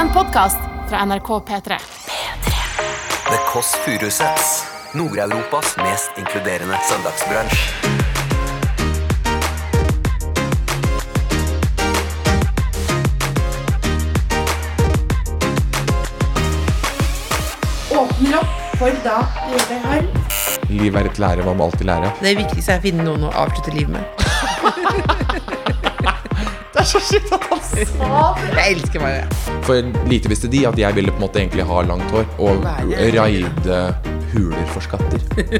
En podkast fra NRK P3. The Kåss Furuseths. Nord-Europas mest inkluderende søndagsbransj. åpner opp for da. Liv er et lære, hva med alltid lære? Det viktigste er å finne noen å avslutte livet med. Det er så skitt at han Jeg elsker Maja. For lite visste de at jeg ville på en måte egentlig ha langt hår og raide huler for skatter.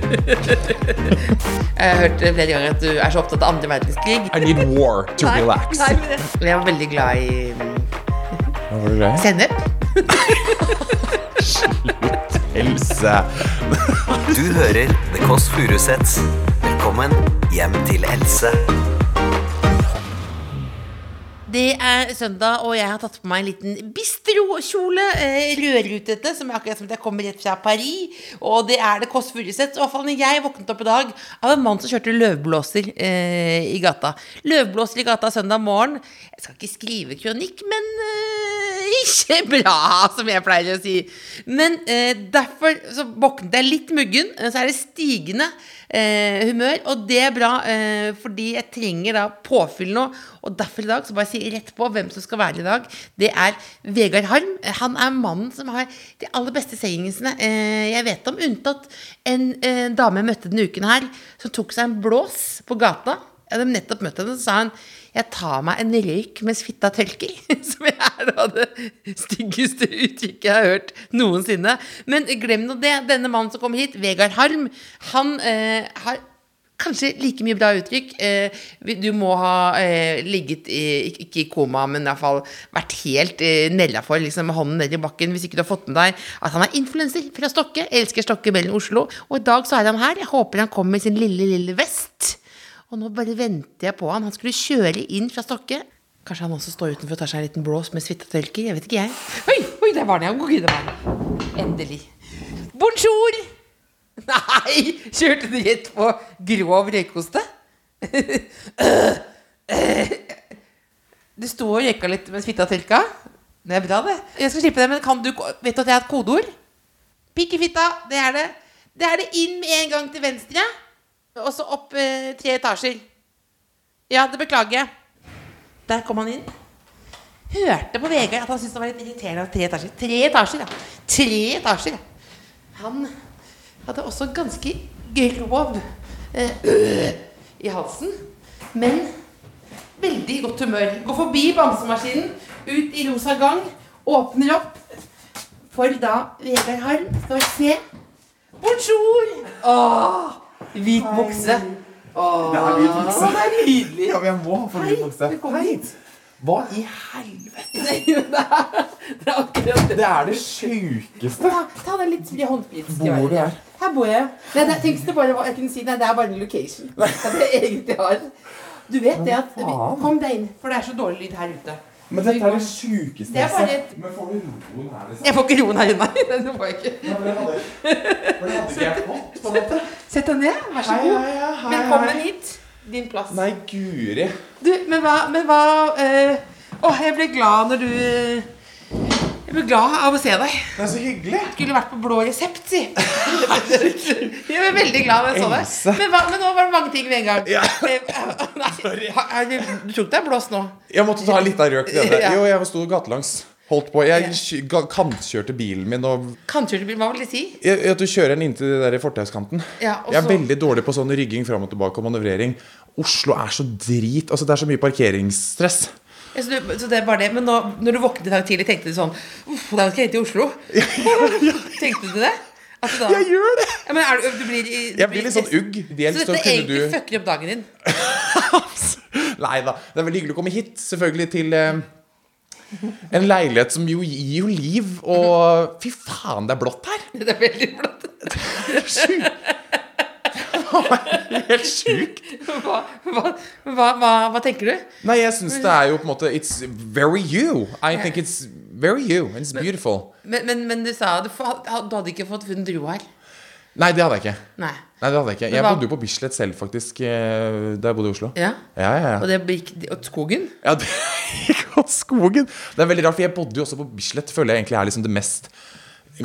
Jeg har hørt flere ganger at du er så opptatt av andre verdenskrig. I need war to relax. Nei, jeg var veldig glad i Hva var det? sennep. Else. Du hører The Kåss Furuseths. Velkommen hjem til Else. Det er søndag, og jeg har tatt på meg en liten bistrokjole. Eh, rødrutete, som er akkurat som at jeg kommer rett fra Paris. Og det er det Kåss Furuseth. I hvert når jeg våknet opp i dag av en mann som kjørte løvblåser eh, i gata. Løvblåser i gata søndag morgen. Jeg skal ikke skrive kronikk, men eh, ikke bra, som jeg pleier å si. Men eh, derfor så våknet jeg litt muggen. eh, Så er det stigende eh, humør, og det er bra, eh, fordi jeg trenger da påfyll nå. Og derfor i dag så bare si rett på hvem som skal være i dag. Det er Vegard Harm. Han er mannen som har de aller beste sayingene eh, jeg vet om, unntatt en eh, dame jeg møtte denne uken her, som tok seg en blås på gata. Jeg hadde nettopp møtt henne, så sa hun jeg tar meg en røyk mens fitta tørker. Som er da det styggeste uttrykket jeg har hørt noensinne. Men glem nå det. Denne mannen som kom hit, Vegard Harm, han eh, har kanskje like mye bra uttrykk. Eh, du må ha eh, ligget i, ikke- i koma, men i hvert fall vært helt eh, nella for, liksom, med hånden ned i bakken, hvis ikke du har fått med deg at han er influenser fra Stokke. Elsker Stokke mellom Oslo. Og i dag så er han her. Jeg håper han kommer med sin lille, lille vest. Og nå bare venter jeg på han. Han skulle kjøre inn fra Stokke. Kanskje han også står utenfor og tar seg en liten blås med svittetørker. Jeg vet ikke, jeg. Oi, oi, der var han, ja. Gud, der var han. Endelig. Bonjour! Nei, kjørte du rett på grov røykoste? Du sto og røyka litt mens fitta tørka. Det er bra, det. Jeg skal slippe det, men kan du, vet du at jeg har et kodeord? Pikk i fitta, det er det. Det er det inn med en gang til venstre, og så opp eh, tre etasjer. Ja, det beklager jeg. Der kom han inn. Hørte på Vegard at han syntes det var litt irriterende at tre etasjer. Tre etasjer, ja. Tre etasjer, ja. Han hadde også ganske grov eh, i halsen, men veldig godt humør. Går forbi bamsemaskinen, ut i rosa gang, åpner opp for da Vegard Harm skal vi se. Bonjour! Åh, hvit bukse. Åh, Det er hvit bukse. Det er nydelig. Ja, men jeg må ha for mye bukse. velkommen hit. Hva i helvete? Det er, det er akkurat det. Det er det sjukeste. Ta, ta den litt frie håndpolitiske Bor du her? Her bor jeg. Nei, det, tenk hvis det bare var, jeg kunne si nei, det er bare en location. Det er det jeg egentlig har. Du vet det at faen? Kom deg inn, for det er så dårlig lyd her ute. Men dette er det sjukeste er jeg har et- sett. Men får du roen her, liksom? Jeg får ikke roen her inne. nei. Det får jeg ikke. Ja, men det hadde- for det hadde ikke jeg fått, på en måte. Sett deg ned. Vær så god. hei, hei, hei, Velkommen hit. Din plass. Nei, guri. Du, men hva, men hva eh, Åh, jeg ble glad når du Jeg ble glad av å se deg. Det er så hyggelig. Skulle vært på blå resept, si. Jeg ble veldig glad da jeg så deg. Men, men nå var det mange ting ved en gang. Ja. Eh, Nei, er du, tok deg blås nå? Jeg måtte ta litt av røk. Ja. Jo, jeg sto gatelangs. Holdt på. Jeg kantkjørte bilen min og Kantkjørte bilen, hva vil det si? jeg, At du kjører den inntil det der fortauskanten. Ja, Jeg er veldig dårlig på sånn rygging fram og tilbake og manøvrering. Oslo er så drit. Altså Det er så mye parkeringsstress. Så, du, så det er bare det Men nå, når du våknet i dag tidlig, tenkte du sånn Uff, da skal jeg hit til Oslo. Tenkte du det? Altså, da, Jeg gjør det! ja, men er du, du blir, Jeg blir litt sånn ugg. Så så dette kunne egentlig du fucker opp dagen din? Nei da. Det er veldig hyggelig å komme hit. Selvfølgelig til eh, en leilighet som jo gir jo liv. Og fy faen, det er blått her! Det er veldig flott. Helt sjukt. Hva, hva, hva, hva, tenker du? Nei, jeg syns det er jo på en måte It's very you. I think it's very you. It's beautiful. Men, men, men du sa du, du hadde ikke fått funnet ro her. Nei, det hadde jeg ikke. Nei. Nei, det hadde Jeg ikke Jeg bodde jo på Bislett selv, faktisk, eh, da jeg bodde i Oslo. Ja. Ja, ja, ja. Og det gikk og skogen? Ja, det gikk av skogen. Det er veldig rart, for jeg bodde jo også på Bislett. Føler jeg egentlig er liksom det mest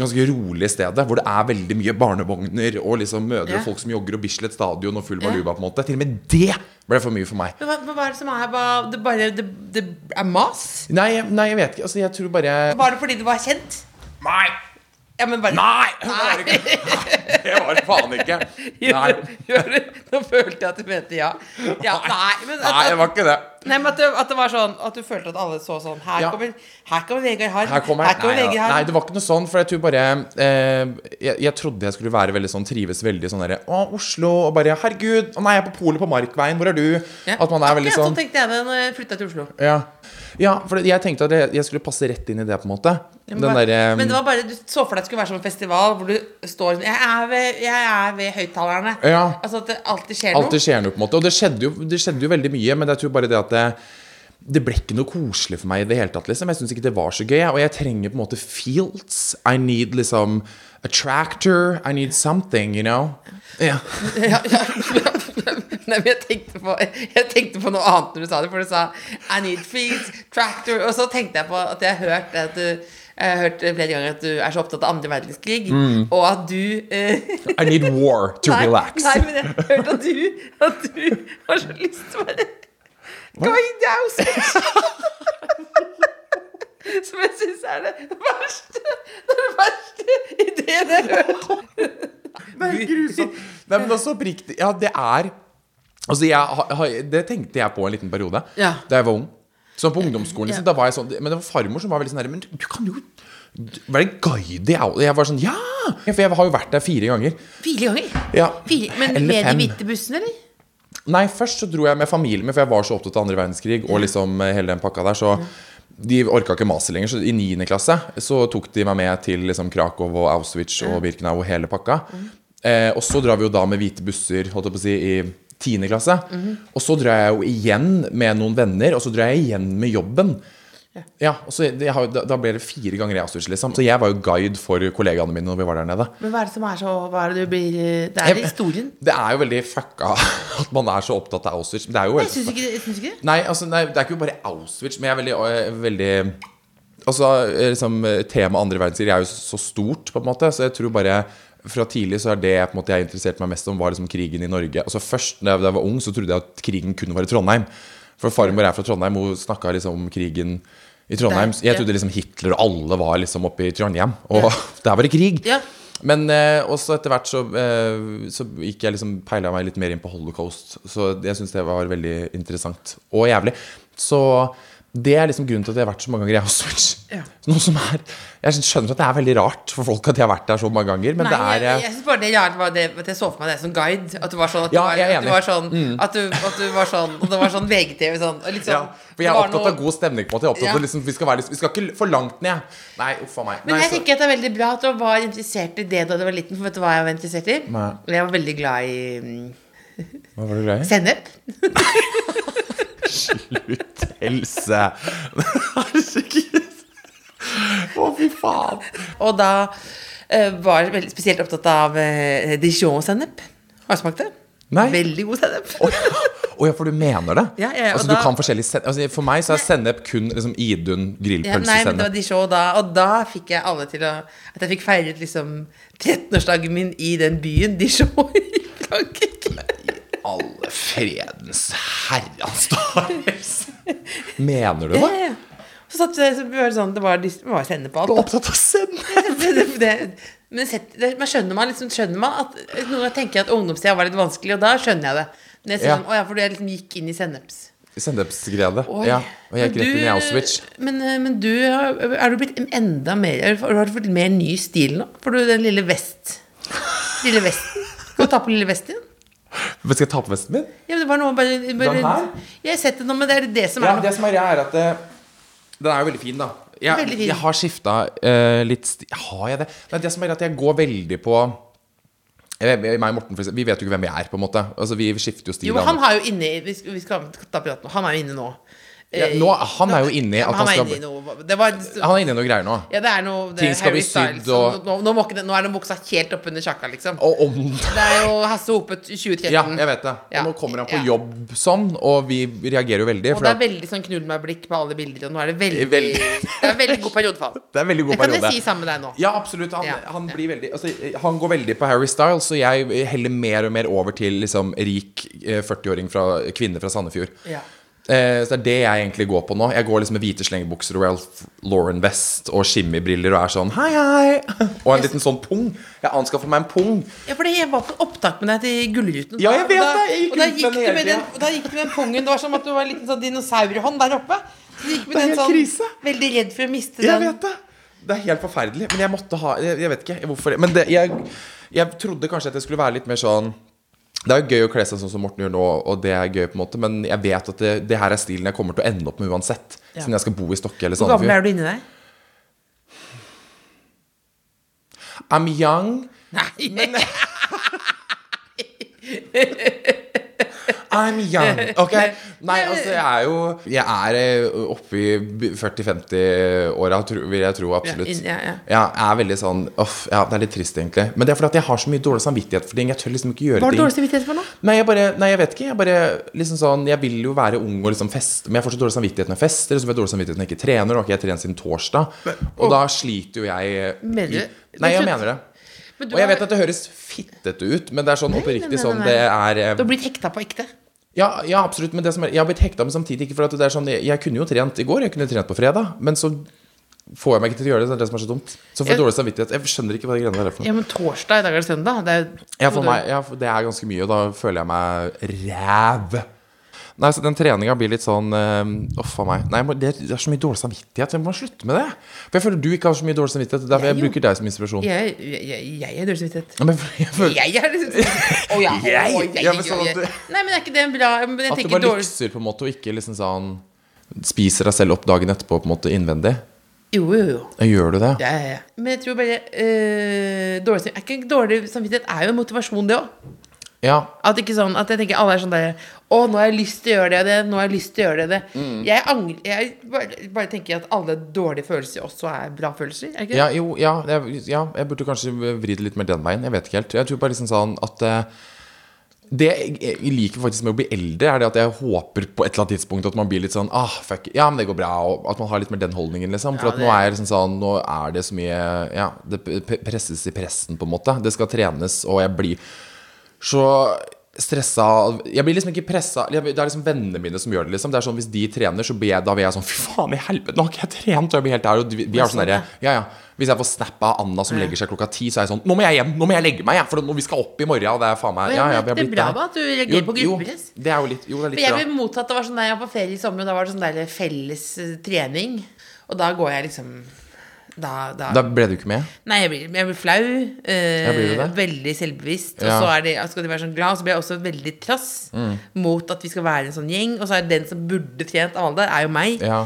ganske rolige stedet. Hvor det er veldig mye barnevogner og liksom mødre og folk som jogger, og Bislett stadion og full baluba. på en måte Til og med det ble for mye for meg. Men hva, hva er det som er hva, det, bare, det, det er mas? Nei, nei, jeg vet ikke. Altså, jeg tror bare Var det fordi du var kjent? Nei! Ja, men bare Nei! Det var Det var faen ikke. Nei. Nå følte jeg at du mente ja. ja nei, men at, Nei, det var ikke det. nei, men at, det, at det var sånn At du følte at alle så sånn Her Ja. kommer, her kommer Vegard Harm. Her kommer her kommer nei, Vegard. Nei, det var ikke noe sånn, for jeg tror bare eh, jeg, jeg trodde jeg skulle være veldig sånn trives veldig sånn derre Å, Oslo. Og bare Herregud, å nei, jeg er på polet på Markveien. Hvor er du? Ja. At man er veldig Akkurat sånn sånn tenkte jeg det når jeg flytta til Oslo. Ja, ja for jeg tenkte at jeg, jeg skulle passe rett inn i det, på en måte. Men, Den bare, derre men det var bare Du så for deg at det skulle være som en festival hvor du står Jeg er ved, jeg er ved høyttalerne. Ja. Altså at det alltid skjer noe. Alltid skjer noe, på en måte. Og det skjedde jo, det skjedde jo veldig mye, men jeg tror bare det at det, det ble ikke noe koselig for meg i det hele tatt. liksom Jeg syns ikke det var så gøy. Og jeg trenger på en måte fields. I need liksom a tractor. I need something, you know. Yeah. Ja, ja. Nei, men jeg tenkte, på, jeg tenkte på noe annet når du sa det. For du sa 'I need fields, tractor' Og så tenkte jeg på at jeg har hørt at du jeg har hørt flere ganger at du er så opptatt av andre verdenskrig, og at du eh, I need war to nei, relax. Nei, men jeg har hørt at du, at du har så lyst til å være. Som jeg syns er det verste er verste ideen jeg har hørt. Det er grusomt. Nei, men også oppriktig Ja, det er Altså, jeg, Det tenkte jeg på en liten periode Ja. da jeg var ung. Sånn på ungdomsskolen. Ja. Liksom, da var jeg sånn Men det var farmor som var veldig sånn her Men du kan jo være guide i Au-» Jeg var sånn Ja! For jeg har jo vært der fire ganger. Fire ganger? Ja. Fire, men med de hvite bussene, eller? Nei, først så dro jeg med familien min, for jeg var så opptatt av andre verdenskrig og liksom eh, hele den pakka der. Så de orka ikke maset lenger. Så i 9. klasse så tok de meg med til liksom Krakow og Auschwitz og Birkenau og hele pakka. Eh, og så drar vi jo da med hvite busser, holdt jeg på å si, i 10. klasse. Og så drar jeg jo igjen med noen venner, og så drar jeg igjen med jobben. Ja, så jeg har, da, da ble det fire ganger Auschwitz, liksom. Så jeg var jo guide for kollegaene mine når vi var der nede. Men hva er det som er så Hva er det du blir Det er Jeg- historien. Det er jo veldig fucka at man er så opptatt av Auschwitz. Det er jo Jeg syns ikke, ikke det. Nei, altså, nei, det er ikke bare Auschwitz, men jeg er veldig, øh, veldig Altså, eh, liksom, Temaet andre verdenskrig er jo så stort, på en måte. Så jeg tror bare fra tidlig så er det måte jeg interesserte meg mest om, var liksom krigen i Norge. Altså Først da jeg, var ung, så trodde jeg at krigen kunne være i Trondheim. For farmor er fra Trondheim, hun snakka liksom om krigen i Trondheim. Der, Jeg trodde liksom Hitler og alle var liksom oppe i Trondheim, og der var det krig. Ja. Men eh, også etter hvert så, eh, så gikk jeg liksom peila meg litt mer inn på holocaust. Så jeg syns det var veldig interessant. Og jævlig. Så det er liksom grunnen til at jeg har vært så mange ganger i Auschwitz. Ja. Noe som er Jeg skjønner at det er veldig rart for folk at de har vært der så mange ganger, men Nei, det er jeg, eh, jeg synes bare det rart var det, at jeg så for meg det som guide. At du var sånn At du, Ja, var, jeg er at du. Mm. var sånn At du, var sånn Og det var sånn VGTV sånn. sånn ja, for jeg er opptatt noe- av god stemning. på en måte Jeg er opptatt Ja. av liksom, vi, skal være, vi skal ikke for langt ned. Nei, uff a meg. Men Nei, jeg så- tenker at det er veldig bra at du var interessert i det da du var liten. For vet du hva jeg var interessert i? Nei. Jeg var veldig glad i mm, Hva var du glad i? sennep. Slutt, Else. Herregud. Å, fy faen. Og da eh, var jeg veldig spesielt opptatt av uh, Dijon-sennep. Har du smakt det? Nei. Veldig god sennep. Å ja. oh, ja, for du mener det? Ja, ja, altså, da- du kan forskjellig sen altså, For meg så er sennep kun liksom, Idun Ja, nei, men det var Dijon da, og da fikk jeg alle til å At jeg fikk feiret liksom 13-årsdagen min i den byen Dijon i Frankrike. Alle fredens herrens dager. Mener du det? ja, ja. Så satt det, så var det sånn, det var, det var sennep på Du er opptatt av å sende? det, det, men sett, det, man skjønner man liksom skjønner man at Noen ganger tenker jeg at ungdomstida var litt vanskelig, og da skjønner jeg det. Men jeg ser, Ja. sånn, å ja, for du liksom gikk inn i senneps. Sennepsgredet. Oi. Ja. Og jeg gikk rett inn i Auschwitz. Men, eh, men du, er du blitt enda mer er du- Har du fått mer ny stil nå? For du den lille vest Lille vesten. Skal du ta på lille vest igjen? Men Skal jeg ta på vesten min? Ja, men det var noe bare, bare Den her? Jeg har sett det nå, men det er det som Ja, er det som er greia, er at det, Den er jo veldig fin, da. Jeg, Veldig fin. jeg har skifta litt sti Har jeg det? Nei, det som er at jeg går veldig på jeg, meg og Morten, for vi vet jo ikke hvem vi er, på en måte. Altså, Vi skifter jo stil. Jo, han har jo inne Vi skal, vi skal ta praten. Han er jo inne nå. Ja, nå, han er jo inne i at han skal Det var Han er inne i noe greier nå. Ja, det er noe det Ting skal bli sydd, og- nå, nå, må nå er den buksa helt oppunder sjakka, liksom. Og om Det er jo Hasse Hope 2013. Ja, jeg vet det. Og nå kommer han på jobb sånn, og vi reagerer jo veldig. Og det er veldig sånn knull meg-blikk på alle bilder, og nå er det veldig Veldig. Det er veldig god periode for ham. det er veldig god Det kan jeg si sammen med deg nå. Ja, absolutt. Han, han, blir veldig, altså, han går veldig på Harry Styles, så jeg heller mer og mer over til liksom, rik eh, 40-åring fra kvinne fra Sandefjord. Ja. Eh, så det er det jeg egentlig går på nå. Jeg går liksom med hvite slengebukser og Ralph Lauren-vest og shimmy-briller og er sånn hei, hei. Og en liten sånn pung. Jeg anskaffer meg en pung. Ja, fordi jeg var på opptak med deg til Gullruten. Ja, jeg vet da- det. Jeg gikk og da gikk du med den, da gikk du med den pungen. Det var som at du var en liten sånn dinosaurhånd der oppe. Så du gikk med den sånn krise. Veldig redd for å miste Jeg den. vet det. Det er helt forferdelig. Men jeg måtte ha Jeg, jeg vet ikke hvorfor. Men det, jeg, jeg trodde kanskje at jeg skulle være litt mer sånn Det er jo gøy å kle seg sånn som Morten gjør nå, og det er gøy, på en måte men jeg vet at det, det her er stilen jeg kommer til å ende opp med uansett. Ja. Siden jeg skal bo i Stokke eller Hvor gammel er du inni deg? I'm young. Nei. I'm young. Ok? Nei, altså, jeg er jo Jeg er eh, oppe i 40-50-åra, vil jeg tro. Absolutt. Ja, ja, ja. Jeg er veldig sånn Uff, ja, det er litt trist, egentlig. Men det er fordi at jeg har så mye dårlig samvittighet for ting. Jeg tør liksom ikke gjøre Hva har du dårlig samvittighet for nå? Nei, jeg bare, nei, jeg vet ikke. Jeg bare liksom sånn Jeg vil jo være ung og liksom feste, men jeg får så dårlig samvittighet når jeg fester. Og så får jeg dårlig samvittighet når jeg ikke trener. Og ikke jeg trent siden torsdag. Og da sliter jo jeg Mener du- Nei, jeg mener det. Men Og jeg har- vet at det høres fittete ut, men det er sånn oppriktig nei, sånn nei. det er eh, Du har blitt hekta på ekte. Ja, ja, absolutt. Men det som er, jeg har blitt hekta, men samtidig ikke. For at det er sånn, jeg, jeg kunne jo trent i går, jeg kunne trent på fredag. Men så får jeg meg ikke til å gjøre det. Det er det som er så dumt. Så får jeg dårlig samvittighet. Jeg skjønner ikke hva de greiene der er for noe. Ja, men torsdag, i dag er det søndag. Det er, Ja, for meg, ja, det er ganske mye, og da føler jeg meg ræv. Nei, så den treninga blir litt sånn Uff a meg. Nei, det, er så mye dårlig samvittighet. Jeg må slutte med det. For jeg føler du ikke har så mye dårlig samvittighet. Derfor jeg Jeg bruker deg som inspirasjon. Jeg, jeg, jeg, er dårlig samvittighet. Ja, men jeg føler Jeg er Å ja. å, Ja. Nei, men er ikke det en bra At du bare dårlig lykser på en måte, og ikke liksom sånn Spiser deg selv opp dagen etterpå på en måte innvendig. Jo, jo, jo. Gjør du det? Ja, ja, ja. Men jeg tror bare øh, dårlig, er ikke dårlig samvittighet er jo en motivasjon, det òg. Ja. At ikke sånn At jeg tenker alle er sånn der Å, nå har jeg lyst til å gjøre det det. Nå har jeg lyst til å gjøre det. det. Mm. Jeg angrer Jeg bare, bare tenker at alle dårlige følelser også er bra følelser. Er ikke det? Ja, jo, ja, jeg, ja, jeg burde kanskje vri det litt mer den veien. Jeg vet ikke helt. Jeg tror bare liksom sånn at uh, Det jeg liker faktisk med å bli eldre, er det at jeg håper på et eller annet tidspunkt at man blir litt sånn ah, fuck, Ja, men det går bra. Og at man har litt mer den holdningen, liksom. For Ja, at nå er liksom sånn Nå er det så mye Ja, det presses i pressen, på en måte. Det skal trenes, og jeg blir så stressa Jeg blir liksom ikke pressa Det er liksom vennene mine som gjør det. liksom Det er sånn Hvis de trener, så blir jeg, da blir jeg sånn Fy faen i helvete, nå har ikke jeg trent! Og jeg blir helt der Og vi, er sånn derre Ja, ja. Hvis jeg får snap av Anna som legger seg klokka ti, så er jeg sånn Nå må jeg hjem! Nå må jeg legge meg! Ja, for nå, vi skal opp i morgen, og det er faen meg Ja, ja, det er bra der. at du reagerer på gruppepress. Jo, det er jo litt, jo, det er litt jeg ble mottatt Det var sånn der jeg var på ferie i sommer, og da var det sånn der felles eh, trening. Og da går jeg liksom Da, da, Da ble du ikke med? Nei, jeg blir, jeg blir flau. Eh, blir veldig selvbevisst. Ja. Og så det, skal de være sånn glad, og så blir jeg også veldig trass Mm. mot at vi skal være en sånn gjeng. Og så er den som burde trent av alle der, er jo meg. Ja.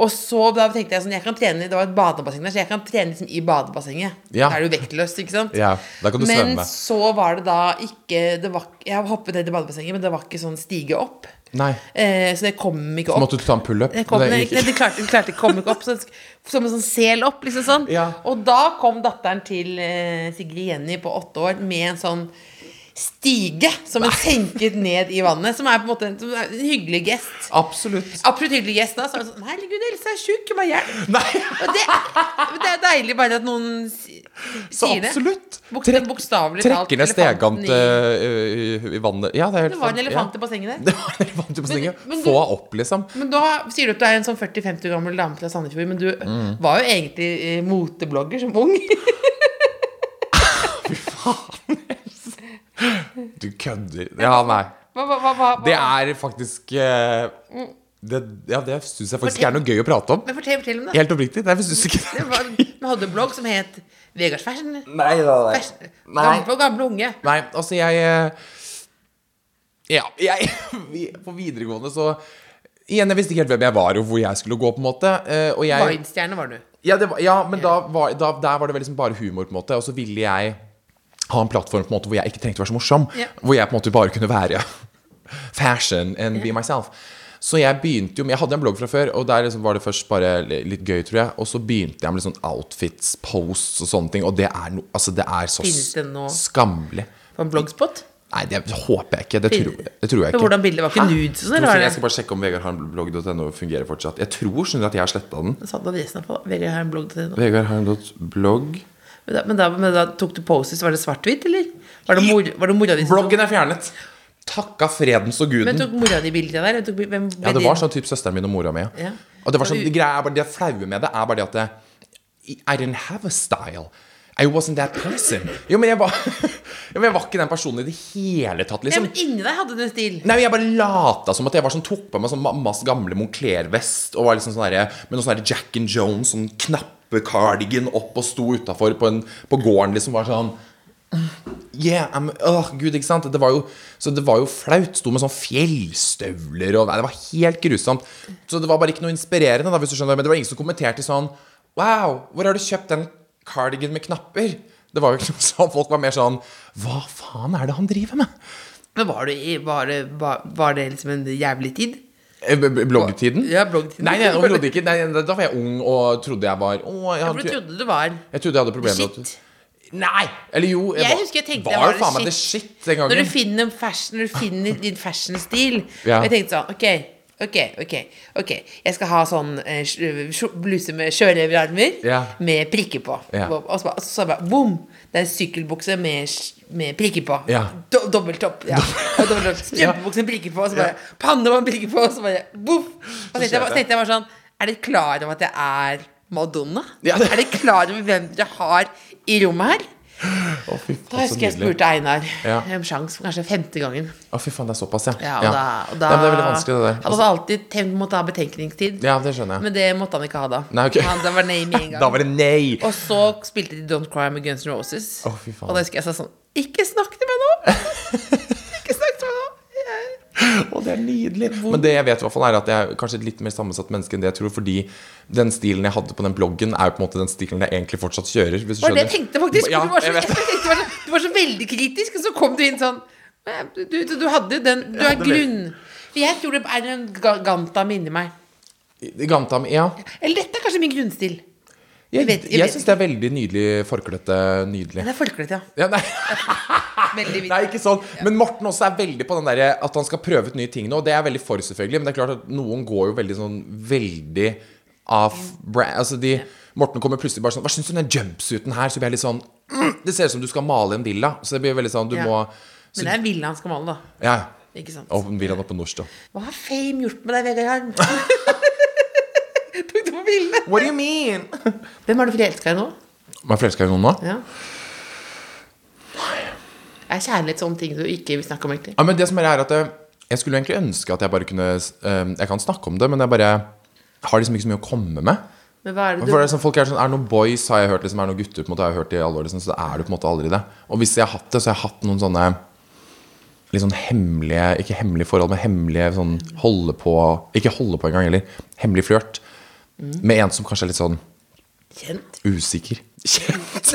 Og så da tenkte jeg sånn Jeg kan trene Det var et badebasseng der, så jeg kan trene liksom i badebassenget. Ja. Da er du vektløs, ikke sant? Ja, da kan du men svømme. så var det da ikke det var, Jeg hoppet ned i badebassenget, men det var ikke sånn stige opp. Nei. Eh, så det kom ikke opp. Så måtte du ta en pullup? Det kom, nei, det klarte, det klarte kom ikke opp. Så, som en sånn sel opp, liksom sånn. Ja. Og da kom datteren til eh, Sigrid Jenny på åtte år med en sånn stige som hun senket ned i vannet. Som er på en måte en, er en hyggelig gest. Absolutt. Absolutt hyggelig gest da. Så er det sånn Herregud, Else er sjuk, ha hjelp. Det, det er deilig bare at noen si- så sier det. absolutt. Bok- Trekk- Bokstavelig. Trekker ned stegant i- eh, i, i vannet. Ja, det er helt Det var en elefant Ja. i bassenget der. Det var en elefant i bassenget. Men- men du- Få opp, liksom. Men da sier du at du er en sånn 40-50 gammel dame fra Sandefjord, men du Mm. var jo egentlig eh, moteblogger som ung. Du kødder. Ja, nei. Hva, hva, hva, hva, Det er faktisk eh, det, Ja, det syns jeg faktisk er noe gøy å prate om. Men fortell, fortell om det. Helt oppriktig. Nei, jeg synes ikke Det var, vi hadde en blogg som het Vegards Fashion. Nei, da, nei. Fashion. Nei. Gamle, gamle unge. Nei, altså jeg eh, Ja, jeg På videregående så Igjen, jeg visste ikke helt hvem jeg var, og hvor jeg skulle gå, på en måte. eh, Og jeg Vine-stjerne var du. Ja, det var, ja men da var, da, der var det vel liksom bare humor, på en måte. Og så ville jeg ha en plattform på en måte hvor jeg ikke trengte å være så morsom. Yeah. Hvor jeg på en måte bare kunne være fashion and be myself. Så jeg begynte jo Jeg hadde en blogg fra før, og der liksom var det først bare litt gøy, tror jeg. Og så begynte jeg med litt sånn outfits, posts og sånne ting. Og det er, no, altså det er så skammelig. På en bloggspot? Nei, det håper jeg ikke. Det tror, det tror jeg ikke. hvordan bildet var ikke nudes sånn, Jeg skal bare sjekke om vegardharmblogg.no fungerer fortsatt. Jeg tror skjønner at jeg har sletta den. Satt adressen på Vegard har en blogg til det nå. Vegardharm.blogg. Men da, men, da, men da tok du Poses. var det svart-hvitt, eller? Var det, mor, var det mora di Bloggen er fjernet. Takka fredens og guden. Men tok mora di bildet der? Tok, hvem, Ja, det var sånn typ søsteren min og mora mi. Ja. Og det var sånn, det greia er bare det flaue med det er bare det at det, I didn't have a style. I wasn't that person. Jo, men jeg var, jo, men jeg var ikke den personen i det hele tatt, Ja, liksom. men inni deg hadde du en stil. Nei, men Jeg bare lata som at jeg var sånn tok på meg sånn mammas gamle Moncler-vest og var liksom sånn der, med noe sånn Jack and Jones, sånn knappecardigan opp og sto utafor på, på gården, liksom. Var sånn Yeah, I'm, åh, gud, ikke sant? Det var jo, så det var jo flaut. Sto med sånn fjellstøvler og det var helt grusomt. Så det var bare ikke noe inspirerende, da, hvis du skjønner. Men det var ingen som kommenterte sånn Wow, hvor har du kjøpt den cardigan med knapper? Det var jo ikke noe sånn. Folk var mer sånn Hva faen er det han driver med? Men var det, var det, var det liksom en jævlig tid? Eh, Bloggtiden? Ja, bloggtiden. Nei, nei, overhodet ikke. Nei, da var jeg ung og trodde jeg var å, jeg, Ja, for du trodde du var jeg trodde jeg hadde problemer med shit. Nei! Eller jo, Jeg var, husker jeg tenkte var, jeg var faen meg det shit den Når du finner, fashion, når du finner din fashion-stil Ja. Og jeg tenkte sånn, ok, ok, ok, ok Jeg skal ha sånn eh, sj- bluse med sjørøverarmer Ja. Med prikker på Ja. Og så så bare, bom! Det er en sykkelbukse med, med prikker på Ja. Do, Dobbeltopp, ja strømpebukse med prikker på Og så bare, panne med prikker på Og så bare, boff! Og så tenkte jeg, bare- sånn Er dere klar over at jeg er Madonna? Ja, det- Er dere klar over hvem dere har i rommet her? Å, fy Da husker jeg spurte Einar Ja. om sjans, kanskje femte gangen. Å, fy faen, det er såpass, ja. Ja, og da, og da ja det er veldig vanskelig, det der. Han hadde alltid tenkt måtte ha betenkningstid, Ja, det skjønner jeg. men det måtte han ikke ha da. Nei, ok. han, det var nei med en gang. Da var det nei! Og så spilte de Don't Cry med Guns N' Roses. Å, fy faen. og da husker jeg sa sånn Ikke snakk til meg nå! ikke snakk til meg nå! Jeg- Å, det er nydelig. Men det jeg vet, i hvert fall er at jeg er kanskje et litt mer sammensatt menneske enn det jeg tror. Fordi den stilen jeg hadde på den bloggen, er jo på en måte den stilen jeg egentlig fortsatt kjører. Hvis du Det var det jeg tenkte faktisk. Ja, du, var så, jeg jeg du, var så, du var så veldig kritisk, og så kom du inn sånn Du, du, du hadde den Du er grunn... For jeg tror det er en Ganta inni meg. Gantam, ja. Eller dette er kanskje min grunnstil. Jeg, jeg jeg syns det er veldig nydelig forklete. Nydelig. Det er forklete, ja. Ja, nei. Nei, ikke sånn. Men Morten også er veldig på den der at han skal prøve ut nye ting nå. Og det er jeg veldig for, selvfølgelig. Men det er klart at noen går jo veldig sånn veldig off brand Altså de Morten kommer plutselig bare sånn Hva syns du om den jumpsuiten her? Så blir jeg litt sånn mm, Det ser ut som du skal male en villa. Så det blir veldig sånn Du Ja. må Men det er en villa han skal male, da. Ja. Ikke sant? Og villaen oppe på da. Hva har fame gjort med deg, Vegard? du bildene? What do you mean? Hvem er du forelska i nå? Man forelska i noen nå? Ja. Er kjærlighet sånne ting du ikke vil snakke om, egentlig? Ja, men det som er, er at jeg, jeg skulle egentlig ønske at jeg bare kunne eh, Jeg kan snakke om det, men jeg bare har liksom ikke så mye å komme med. Men hva er det For det du er sånn, folk er sånn, er det noen boys har jeg hørt liksom, Er det noen gutter på en måte har jeg hørt i alle år liksom, Så er det på en måte aldri det Og hvis jeg har hatt det, så har jeg hatt noen sånne Litt sånn hemmelige Ikke hemmelige forhold, men hemmelige sånn Holde på Ikke holde på engang heller Hemmelig flørt Med en som kanskje er litt sånn kjent? usikker Kjent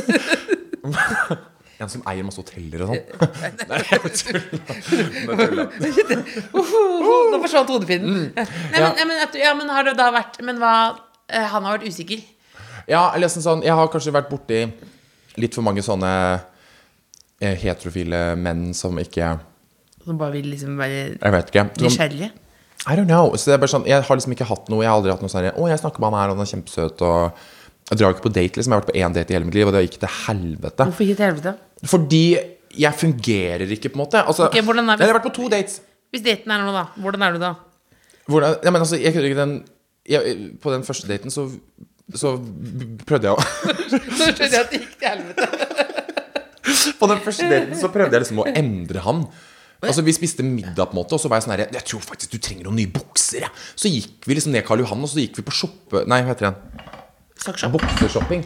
En som eier masse hoteller og sånn Nei, jeg tuller. Nå forsvant hodepinnen. Nei, men, Ja. men, ja, men har det da vært Men hva eh, Han har vært usikker? Ja, jeg liksom sånn Jeg har kanskje vært borti litt for mange sånne eh, heterofile menn som ikke Som bare vil liksom være nysgjerrige? I don't know. Så det er bare sånn, jeg har liksom ikke hatt noe Jeg har aldri hatt noe sånn Å, jeg snakker med han her, og han er kjempesøt, og Jeg drar jo ikke på date, liksom. Jeg har vært på én date i hele mitt liv, og det gikk til helvete. Hvorfor gikk til helvete? Fordi jeg fungerer ikke, på en måte. Altså, okay, hvordan er- Jeg har vært på to dates. Hvis daten er noe, da. Hvordan er du da? Hvordan, ja, men altså, jeg kødder ikke den jeg, På den første daten så så prøvde jeg å Så skjønner jeg at det gikk til helvete. På den første daten så prøvde jeg liksom å endre han. Altså Vi spiste middag, på en måte og så var jeg sånn her Jeg tror faktisk du trenger noen nye bukser. Ja. Så gikk vi liksom ned Karl Johan, og så gikk vi på shoppe... Nei, hva heter den? Saksjopp. Bukseshopping.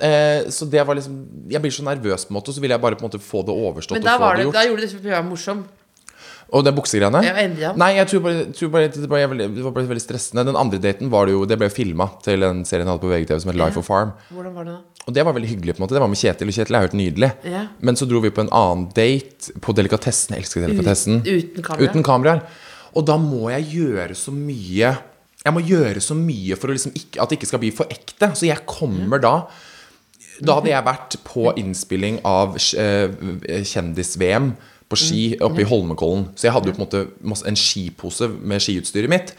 Eh, så det var liksom Jeg blir så nervøs, på en måte, og så ville jeg bare på en måte få det overstått. Men da, og få var det det, da gjorde du det for å prøve å være morsom. Og det buksegreiene? Ja, ja. Nei, jeg tror bare, tror bare det, ble, veldig- det var bare veldig stressende. Den andre daten var det jo Det ble filma til en serie jeg hadde på VGTV som het Life of Farm. Hvordan var det da? Og det var veldig hyggelig. på en måte Det var med Kjetil, og Kjetil er helt nydelig. Ja. Men så dro vi på en annen date på Delikatessen. Jeg elsker Delikatessen. uten kamera? Uten kameraer. Og da må jeg gjøre så mye Jeg må gjøre så mye for liksom ikke, at det ikke skal bli for ekte. Så jeg kommer da Da hadde jeg vært på innspilling av eh, Kjendis-VM på ski oppe i Holmenkollen. Så jeg hadde jo på en måte en skipose med skiutstyret mitt.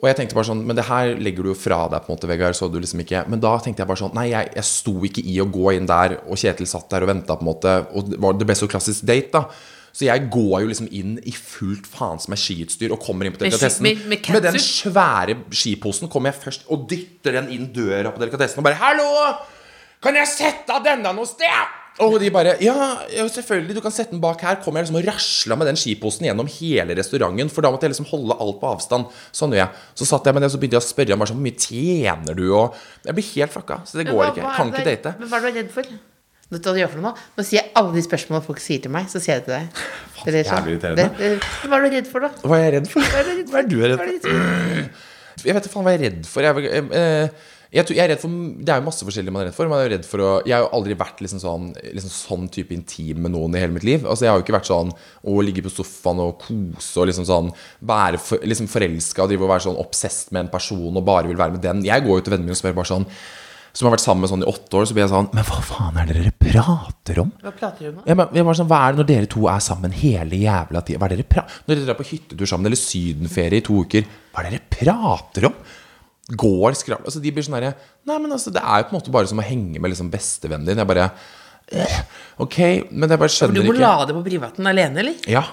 Og jeg tenkte bare sånn Men det her legger du jo fra deg, på en måte, Vegard. Så du liksom ikke Men da tenkte jeg bare sånn Nei, jeg, jeg sto ikke i å gå inn der, og Kjetil satt der og venta, på en måte. Og det, var, det ble så klassisk date, da. Så jeg går jo liksom inn i fullt faens med skiutstyr og kommer inn på delikatessen. med- med Med den svære skiposen kommer jeg først og dytter den inn døra på delikatessen og bare 'Hallo! Kan jeg sette av denne noe sted?' Og de bare ja, selvfølgelig, du kan sette den bak her. Kommer jeg liksom og rasla med den skiposen gjennom hele restauranten. For da måtte jeg liksom holde alt på avstand. Sånn gjør jeg. Så satt jeg med det, så begynte jeg å spørre ham sånn, hvor mye tjener du? Og jeg blir helt fucka. Så det går hva- ikke. Jeg kan ikke date. Men hva er du redd for? Vet du hva du gjør for noe nå? Nå sier jeg alle de spørsmålene folk sier til meg, så sier jeg det til deg. Det er jævlig irriterende. Hva er du redd for, da? Hva er jeg redd for? Hva er du redd for? Jeg vet? Jeg ikke faen hva jeg er redd for. Jeg, er- eh, jeg, tror- jeg er redd for Det er jo masse forskjellig man er redd for. Man er jo redd for å Jeg har jo aldri vært liksom sånn, liksom sånn type intim med noen i hele mitt liv. Altså Jeg har jo ikke vært sånn å ligge på sofaen og kose og liksom sånn være for, liksom forelska og drive og være sånn obsessed med en person og bare vil være med den. Jeg går jo til vennene mine og spør bare sånn Som har vært sammen med sånn i åtte år, så blir jeg sånn Men hva faen er det dere prater om? Hva prater du om? Ja, men, jeg bare sånn, Hva er det når dere to er sammen hele jævla tida? Hva er det dere pra Når dere drar på hyttetur sammen eller sydenferie i to uker, hva er det dere prater om? Går skravl Altså De blir sånn herre Nei, men altså, det er jo på en måte bare som å henge med liksom bestevennen din. Jeg bare eh, Ok, men jeg bare Du må ikke la det på privaten alene, eller? Ja.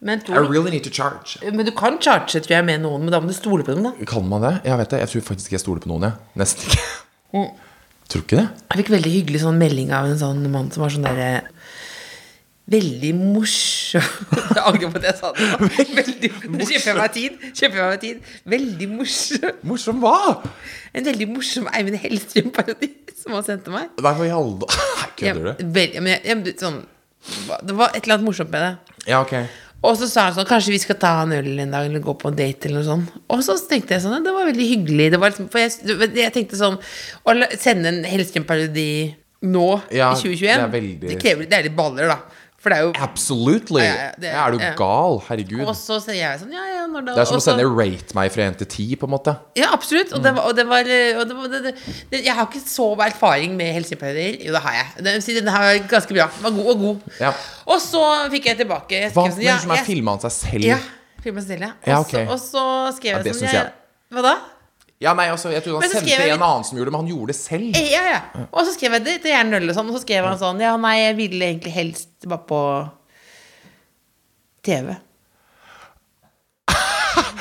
Men, I du, really need to charge. men du kan charge, tror jeg, med noen, men da må du stole på dem, da. Kan man det? Jeg vet det. Jeg tror faktisk ikke jeg stoler på noen, jeg. Nesten ikke. Mm. Tror ikke det? Jeg fikk veldig hyggelig sånn melding av en sånn mann som var sånn derre Veldig morsom Jeg angrer på at jeg sa det. Veldig Kjøper jeg meg tid? Kjøper jeg meg tid? Veldig morsom. Morsom hva? En veldig morsom Eivind Hellstrøm-parodi som han sendte meg. Nei, for i alle Kødder du? vel, men jeg, jeg, sånn, det var et eller annet morsomt med det. Ja, ok. Og så sa han sånn Kanskje vi skal ta en øl en dag eller gå på en date eller noe sånt. Og så tenkte jeg sånn Det var veldig hyggelig. Det var liksom, for jeg, jeg tenkte sånn Å sende en Hellstrøm-parodi nå Ja, i 2021 det veldig- Det krever Det er litt baller, da. For det er jo Absolutely. Ja, ja, det- Ja, er du gal? Herregud. Og så sier jeg sånn Ja, ja, når da Det er som å sende rate meg fra 1 til 10, på en måte. Ja, absolutt. Og det var, og det var, og det var det, Jeg har ikke så erfaring med helsepleier. Jo, det har jeg. Den, her var ganske bra. Den var god og god. Ja. Og så fikk jeg tilbake jeg Hva skrev sånn, som er filma han seg selv? Ja. Filma seg selv, ja. Og så- ok. Og så skrev jeg sånn jeg, Hva da? Ja, nei, altså, Jeg trodde han sendte jeg- en annen som gjorde det, men han gjorde det selv. Eh, Ja, ja. Og så skrev jeg det til Jern Ølle, sånn, og så skrev han sånn Ja, nei, jeg ville egentlig helst bare på TV.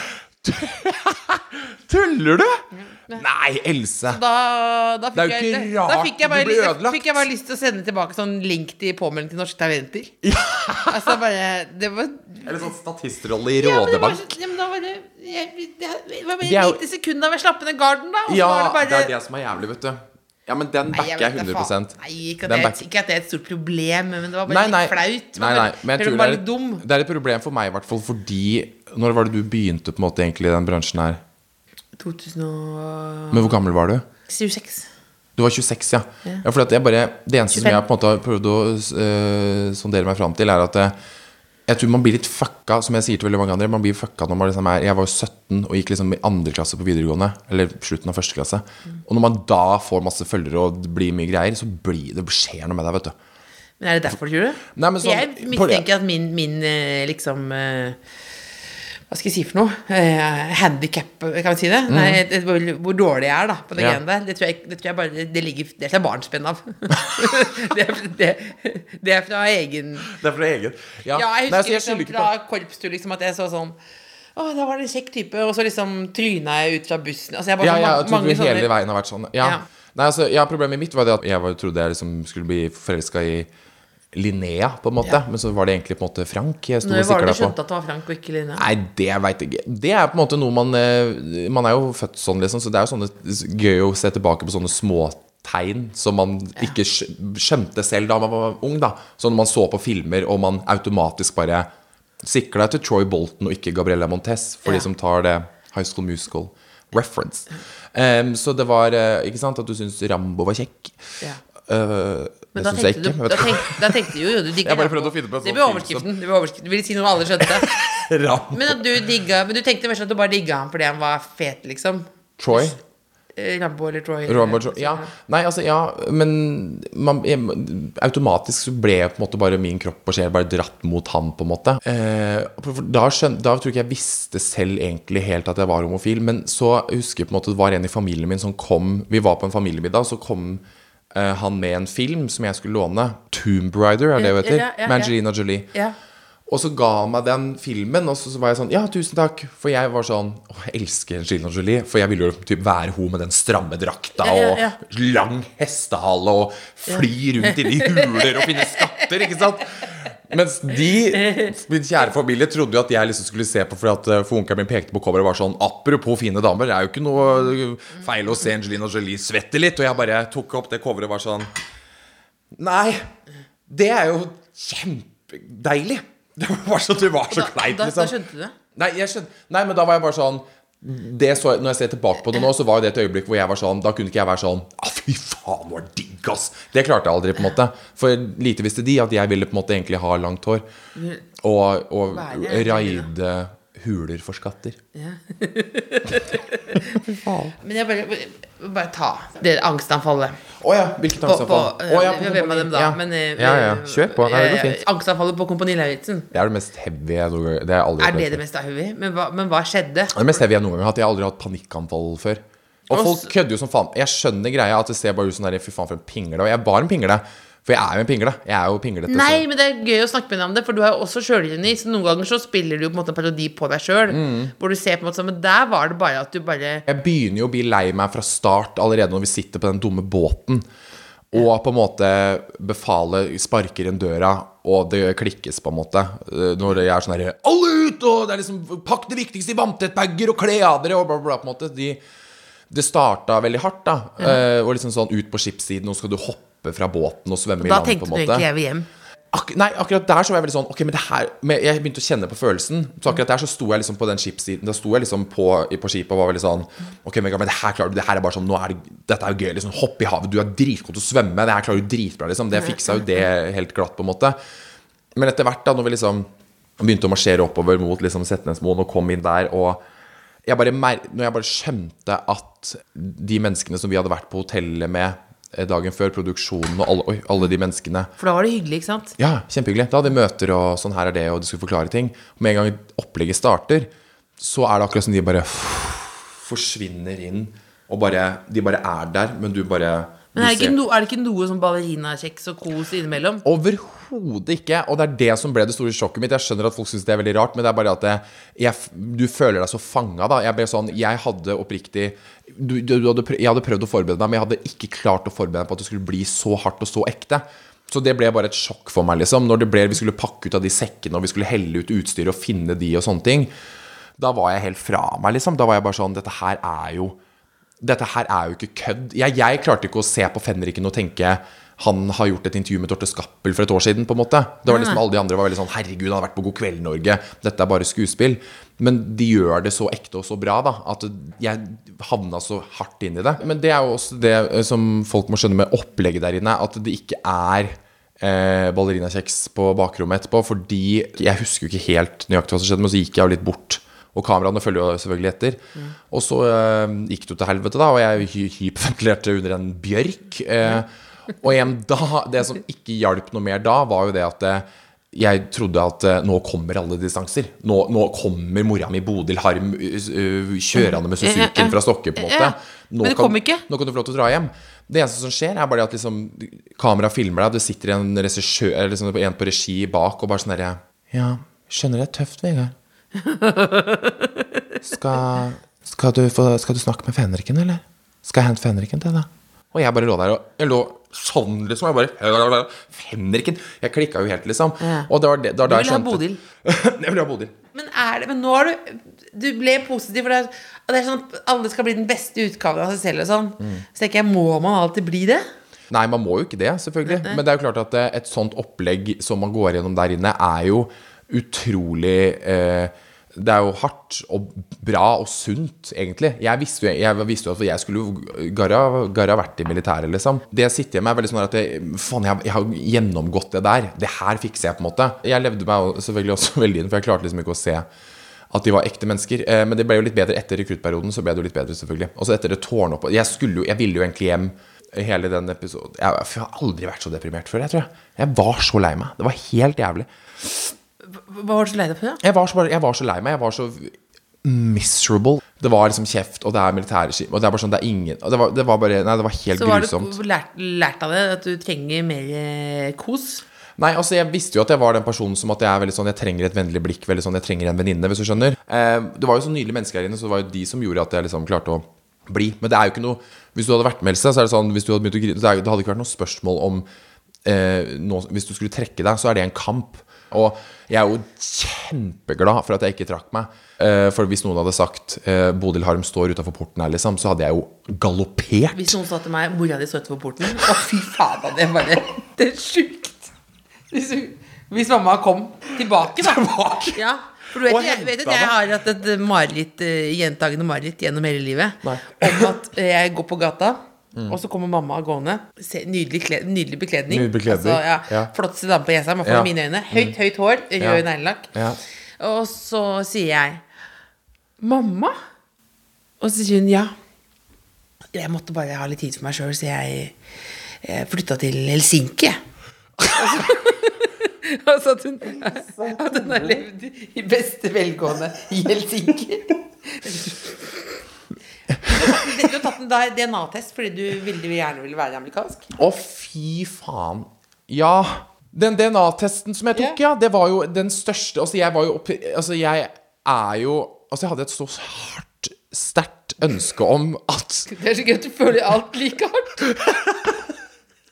Tuller du?! Nei, Else. Da, da, Det er jo jo jeg, ikke da, rart fikk jeg du ble ødelagt. Da fikk jeg bare lyst til å sende tilbake sånn link til påmelding til Norske Talenter. Altså bare Det var Eller sånn statistrolle i Ja, men det var, Rådebank. ja, men da var det det, var bare et lite sekund av å slappe ned garden, da. Og så Ja, var det bare det er det som er jævlig, vet du. Ja, men den backer jeg 100 faen. Nei, ikke at, det, ikke at det er et stort problem, men det var bare Nei, nei. litt flaut. Nei, nei, men jeg tror det er, et, det er et problem for meg, i hvert fall fordi Når var det du begynte på en måte egentlig i den bransjen her? 2026. Men hvor gammel var du? Du var 26, ja. Ja. ja for at jeg bare, det eneste som jeg på en måte har prøvd å uh, sondere meg fram til, er at eh, jeg tror man blir litt fucka, som jeg sier til veldig mange andre. Man blir fucka når man liksom er Jeg var jo 17 og gikk liksom i andre klasse på videregående. Eller slutten av første klasse. Og når man da får masse følgere og det blir mye greier, så blir det skjer noe med deg, vet du. Men er det derfor, tror du? Nei, men sånn- jeg mistenker at min, min eh, liksom eh, Hva skal jeg si for noe? Eh, Handikap, kan vi si det? Nei, det- hvor, hvor dårlig jeg er da på det Mm. Ja. greiene der. Det tror jeg, det tror jeg bare Det ligger Det er barnsben av. det, det, det er fra egen Det er fra egen. Ja, Ja, jeg husker Nei, jeg liksom fra korpstur liksom at jeg så sånn å, da var det en kjekk type, og så liksom tryna jeg ut fra bussen. Altså, jeg bare Ja, ja, jeg tror hele sånne veien har vært sånn. Ja. Ja. Nei, altså, ja, Problemet mitt var det at jeg var, trodde jeg liksom skulle bli forelska i Linnea, på en måte. Ja. Men så var det egentlig på en måte Frank jeg sto Når var det skjønt du skjønte at det var Frank og ikke Linnea? Nei, det veit jeg ikke. Det er på en måte noe man eh, Man er jo født sånn, liksom, så det er jo sånne, gøy å se tilbake på sånne småtegn som man ikke skjønte selv da man var ung. da Sånn man så på filmer, og man automatisk bare sikla til Troy Bolton og ikke Gabriella Montez, for Ja. de som tar det High School Musical reference. Um, så det var eh, Ikke sant at du syns Rambo var kjekk? Ja. Eh, Men det syns jeg ikke. du, da, tenkte, da tenkte jo, jo du digga Rambo. å finne på en Det sånn ble overskriften. Det ble overskriften. Du ville si noe alle skjønte. Men at du digga Men du tenkte mest at du bare digga han fordi han var fet, liksom? Troy. Eh, Rambo eller Troy? Rambo, eller- ja. Nei, altså, ja, men man, jeg, automatisk så ble på en måte bare min kropp og sjel bare dratt mot han, på en måte. Eh, for da, skjønte, da tror jeg ikke jeg visste selv egentlig helt at jeg var homofil, men så husker jeg på en måte det var en i familien min som kom Vi var på en familiemiddag, så kom eh, han med en film som jeg skulle låne. Tomb Raider, er det hun heter? Med. Angelina Jolie. Ja. Og så ga han meg den filmen, og så, var jeg sånn Ja, tusen takk. For jeg var sånn Å, jeg elsker Angelina Jolie. For jeg ville jo typ være hun med den stramme drakta Ja, ja, ja. og lang hestehale og fly rundt inni huler og finne skatter, ikke sant? Mens de, min kjære familie, trodde jo at jeg liksom skulle se på fordi at eh, For onkelen min pekte på coveret og var sånn Apropos fine damer, det er jo ikke noe feil å se Angelina Jolie svette litt. Og jeg bare tok opp det coveret og var sånn Nei, det er jo kjempedeilig. Det var sånn at det var så Da, kleint, da, da liksom. skjønte du det? Nei, jeg skjønte Nei, men da var jeg bare sånn det så, Når jeg ser tilbake på det nå, så var det et øyeblikk hvor jeg var sånn Da kunne ikke jeg være sånn Å, fy faen, du er digg, ass! Det klarte jeg aldri, på en måte. For lite visste de at jeg ville på en måte egentlig ha langt hår. Og, og raide huler for skatter. Men jeg bare, bare ta det angstanfallet. Å ja, hvilket På, på, angstanfall? eh, Å ja, på hvem av dem da? ja. Men, eh, ja, ja. Kjør på. Nei, det går eh, fint. Angstanfallet på Kompani Lauritzen. Det er det mest heavy jeg noen gang Det har jeg Er det det mest heavy? Men hva, men hva skjedde? Det er det mest heavy jeg noen gang har hatt. Jeg har aldri hatt panikkanfall før. Og folk kødder jo som faen. Jeg skjønner greia at det ser bare ut som der, fy faen for en pingle. Og jeg var en pingle. For jeg er jo en pingle. Jeg er jo pinglete. Nei, så- men det er gøy å snakke med deg om det, for du har jo også sjølironi. Så noen ganger så spiller du på en måte en parodi på deg sjøl. Mm. Hvor du ser på en måte sånn Men der var det bare at du bare Jeg begynner jo å bli lei meg fra start allerede når vi sitter på den dumme båten. Og på en måte befalet sparker inn døra, og det klikkes, på en måte. Eh, Når jeg er sånn herre Alle ut! Og det er liksom Pakk det viktigste i vanntettbager og kle av dere, og bla, bla, bla. på en måte De, Det starta veldig hardt, da. Eh, og liksom sånn ut på skipssiden, nå skal du hoppe fra båten og svømme i Da land, på tenkte en du ikke jeg vil hjem. Ak nei, akkurat der så var jeg veldig sånn Ok, men det her men Jeg begynte å kjenne på følelsen. Så akkurat der så sto jeg liksom på den skipssiden Da sto jeg liksom på, på skipet og var veldig sånn Ok, men det her klarer du. Det her er bare sånn Nå er det Dette er jo gøy. liksom Hopp i havet. Du er dritgod til å svømme. Det her klarer du dritbra, liksom. Det fiksa jo det helt glatt, på en måte. Men etter hvert, da, når vi liksom begynte å marsjere oppover mot liksom Setnesmoen og kom inn der, og jeg bare Når jeg bare skjønte at de menneskene som vi hadde vært på hotellet med dagen før, produksjonen og alle, oi, alle de menneskene For da var det hyggelig, ikke sant? ja, kjempehyggelig. Da hadde vi møter og sånn her er det, og de skulle forklare ting. Og med en gang opplegget starter, så er det akkurat som de bare forsvinner inn. Og bare, de bare er der, men du bare Men er det ikke, ser- no, er det ikke noe sånn ballerinakjeks og kos innimellom? Overhodet ikke. Og det er det som ble det store sjokket mitt. Jeg skjønner at folk syns det er veldig rart, men det er bare at det, jeg, du føler deg så fanga, da. Jeg ble sånn Jeg hadde oppriktig du, du, du hadde, prø- Jeg hadde prøvd å forberede meg, men jeg hadde ikke klart å forberede meg på at det skulle bli så hardt og så ekte. Så det ble bare et sjokk for meg, liksom. Når det ble, vi skulle pakke ut av de sekkene, og vi skulle helle ut utstyr og finne de og sånne ting. Da var jeg helt fra meg, liksom. Da var jeg bare sånn Dette her er jo dette her er jo ikke kødd. Jeg, jeg klarte ikke å se på Fenriken og tenke han har gjort et intervju med Dorte Skappel for et år siden. på en måte Det var liksom Alle de andre var veldig sånn Herregud, han har vært på God kveld Norge. Dette er bare skuespill. Men de gjør det så ekte og så bra da at jeg havna så hardt inn i det. Men det er jo også det eh, som folk må skjønne med opplegget der inne. At det ikke er eh, ballerinakjeks på bakrommet etterpå. Fordi jeg husker jo ikke helt nøyaktig hva som skjedde, men så gikk jeg jo litt bort. Og kameraene følger jo selvfølgelig etter. Og så eh, gikk det jo til helvete, da, og jeg hyperventilerte under en bjørk. Eh, og igjen da Det som ikke hjalp noe mer da, var jo det at eh, jeg trodde at eh, nå kommer alle distanser. Nå, nå kommer mora mi Bodil Harm uh, kjørende med Suzuken fra Stokke, på en måte. Nå Men det kan- kom ikke. Nå kan du få lov til å dra hjem. Det eneste som skjer, er bare at liksom kameraet filmer deg, det sitter en regissør liksom en på regi bak og bare sånn derre Ja, skjønner det er tøft, Vegard. Skal, skal, du få, skal du snakke med fenriken, eller? Skal jeg hente fenriken til deg? Og jeg bare lå der, og jeg lå sånn, liksom. Jeg bare Fenriken! Jeg klikka jo helt, liksom. Ja. Og det var det, det var vil jeg ha skjønte Bodil. jeg vil ha Bodil. Men, er det, men nå har du Du ble positiv, for det er, det er sånn at alle skal bli den beste utgaven av seg selv og sånn. Mm. Så tenker jeg, må man alltid bli det? Nei, man må jo ikke det, selvfølgelig. Men det er jo klart at eh, et sånt opplegg som man går gjennom der inne, er jo utrolig eh, det er jo hardt og bra og sunt, egentlig. Jeg visste jo, jeg visste jo at jeg skulle garra, garra vært i militæret, liksom. Det jeg sitter igjen med, er veldig sånn at jeg, faen, jeg, jeg har gjennomgått det der. Det her fikser jeg, på en måte. Jeg levde meg selvfølgelig også veldig inn, for jeg klarte liksom ikke å se at de var ekte mennesker. Eh, men det ble jo litt bedre etter rekruttperioden. Så ble det jo litt bedre, selvfølgelig. Og så etter det tårnet Jeg, jeg ville jo egentlig hjem hele den episoden. Jeg har aldri vært så deprimert før, jeg tror jeg. Jeg var så lei meg. Det var helt jævlig. Hva var du så lei deg for? Jeg var, så, bare- jeg var så lei meg. Jeg var så miserable. Det var liksom kjeft, og det er militærregime, og det er bare sånn, det er ingen det var, det var bare Nei, det var helt grusomt. Så var grusomt. du lært, lært av det at du trenger mer eh, kos? Nei, altså Jeg visste jo at jeg var den personen som at jeg er veldig sånn Jeg trenger et vennlig blikk. Veldig sånn, Jeg trenger en venninne, hvis du skjønner. Eh, det var jo så nydelige mennesker her inne, så det var jo de som gjorde at jeg liksom klarte å bli. Men det er jo ikke noe Hvis du hadde vært med, Else, så er det sånn Hvis du hadde begynt å grine, det hadde ikke vært noe spørsmål om eh, nå, Hvis du skulle trekke deg, så er det en kamp. Og jeg er jo kjempeglad for at jeg ikke trakk meg. Eh, for hvis noen hadde sagt eh, Bodil Harm står utafor porten her, liksom, så hadde jeg jo galoppert. Hvis noen sa til meg 'mora di står utafor porten' Å, fy faen, det er bare Det er sjukt. Hvis, hvis mamma kom tilbake, da. Ja, for du vet, jeg, vet at jeg har hatt et mareritt, eh, gjentagende mareritt gjennom hele livet. Nei. Om at jeg går på gata, og så kommer mamma gående. Se, nydelig, kled, nydelig bekledning. Nydelig bekledning, Altså, ja, ja. Flotteste dame på Jessheim, iallfall Ja. i mine øyne. Høyt, høyt hår, rød Ja. neglelakk. Ja. Og så sier jeg 'Mamma?' Og så sier hun ja. Jeg måtte bare ha litt tid for meg sjøl, så jeg, jeg flytta til Helsinki. jeg. Og så- Og at hun, at hun har levd i beste velgående i Helsinki. Du har tatt en DNA-test fordi du veldig gjerne ville være amerikansk? Å, fy faen. Ja. Den DNA-testen som jeg tok, ja, det var jo den største Altså, jeg var jo oppi Altså, jeg er jo Altså, jeg hadde et så hardt, sterkt ønske om at Det er så gøy at du føler alt like hardt.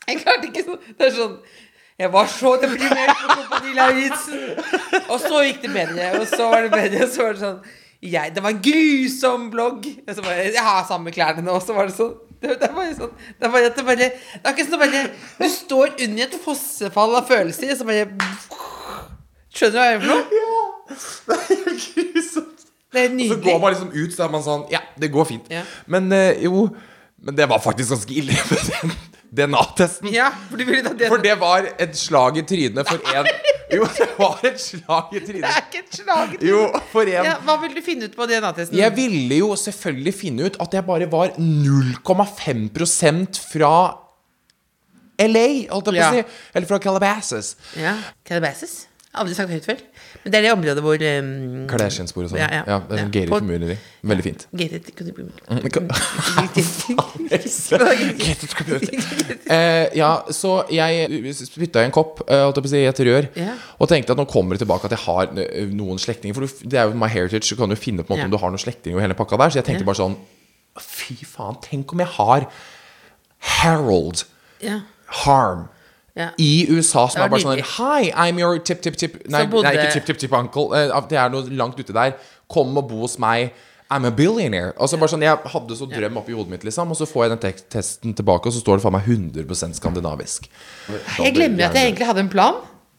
Jeg klarte ikke sånn Det er sånn Jeg var så deprimert på Kompani Lauritzen. Og så gikk det bedre, og så var det bedre, og så var det sånn jeg, Det var en grusom blogg. Og så bare, jeg har samme klærne nå, så var det sånn. Det, det er bare sånn Det er det bare Det er ikke sånn bare Du står under et fossefall av følelser, og så bare Skjønner du hva jeg gjør for noe? Det er Så nydelig. går man liksom ut, så er man sånn Ja, det går fint. Ja. Men eh, jo Men det var faktisk ganske ille DNA-testen. Ja, for DNA det For det var et slag i trynet for én Jo, det var et slag i Det er ikke et slag. Jo, for en Ja, hva ville du finne ut på DNA-testen? Jeg ville jo selvfølgelig finne ut at jeg bare var 0,5% fra LA, holdt jeg på å si. Eller fra Calabasas. Ja, Calabasas. Aldri sagt høyt før. Men det er det området hvor um, Klesskinnspor og sånn. Ja, Ja, ja. det er sånn gated På- community. Veldig fint. gated community. Gated. Eh, ja, så jeg spytta i en kopp, eh, si, i et rør, og tenkte at nå kommer det tilbake at jeg har eh, noen slektninger. For det er jo My Heritage, så kan du finne på en måte om du har noen slektninger og hele pakka der. Så jeg tenkte bare sånn Fy faen, tenk om jeg har Harold. Harm. Ja. I USA som er bare sånn. Hi, I'm your tip-tip-tip Nei, bodde- nei, ikke tip-tip-tip-uncle. Eh, Det er noe langt ute der. Kom og bo hos meg. I'm a billionaire. Altså bare sånn, Jeg hadde så drøm oppi hodet mitt, liksom. Og så får jeg den testen tilbake, og så står det faen meg 100% skandinavisk. Jeg glemmer at jeg egentlig hadde en plan.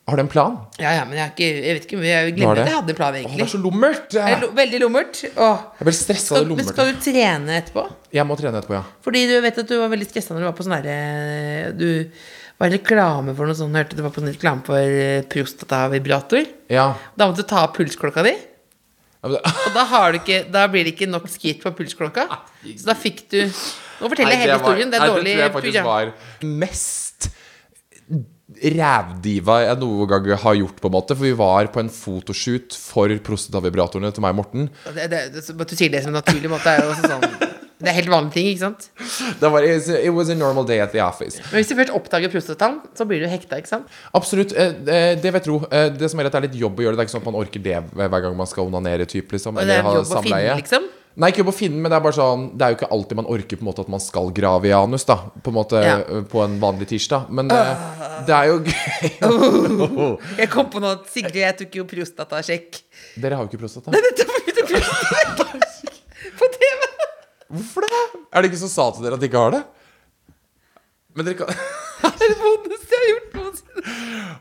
Har du en plan? Ja, ja, men jeg, ikke, jeg vet ikke, jeg er glemmer at jeg hadde en plan, Åh, det er så lummert! Jeg er lo- veldig lummert. Åh. blir stressa Skal, av det lummerte. skal du trene etterpå? Jeg må trene etterpå, ja. Fordi du vet at du var veldig stressa når du var på sånn herre Du var reklame for noe sånt. Hørte du var på en reklame for eh, prostatavibrator. Ja. Da måtte du ta av pulsklokka di. Det- Og da, har du ikke, da blir det ikke nok skritt på pulsklokka. Så da fikk du Nå forteller jeg hele historien. Det er nei, dårlig Det tror jeg faktisk var mest rævdiva jeg noen gang har gjort, på en måte. For vi var på en fotoshoot for prostatavibratorene til meg og Morten. Det, det, det, at du sier det som en naturlig måte, er jo også sånn Det er helt vanlige ting, ikke sant? Det var, it was a normal day at the office. Men hvis du først oppdager prostataen, så blir du hekta, ikke sant? Absolutt. eh, eh, Det vet du, tro. Eh, Det som er at det er litt jobb å gjøre det. Det er ikke sånn at man orker det hver gang man skal onanere. Typ, liksom, eller er ha å finne, samleie. liksom? Nei, ikke jobb å finne, men det er bare sånn Det er jo ikke alltid man orker på en måte at man skal grave i anus, da. På en måte Ja. på en vanlig tirsdag. Men uh. det er jo gøy. Jeg kom på noe, Sigrid, jeg tok jo prostatasjekk. Dere har jo ikke prostata. Dette var jo prostatasjekk på TV! Hvorfor det? Er det ikke som sa til dere at de ikke har det? Men dere kan Det er det vondeste jeg har gjort noensinne.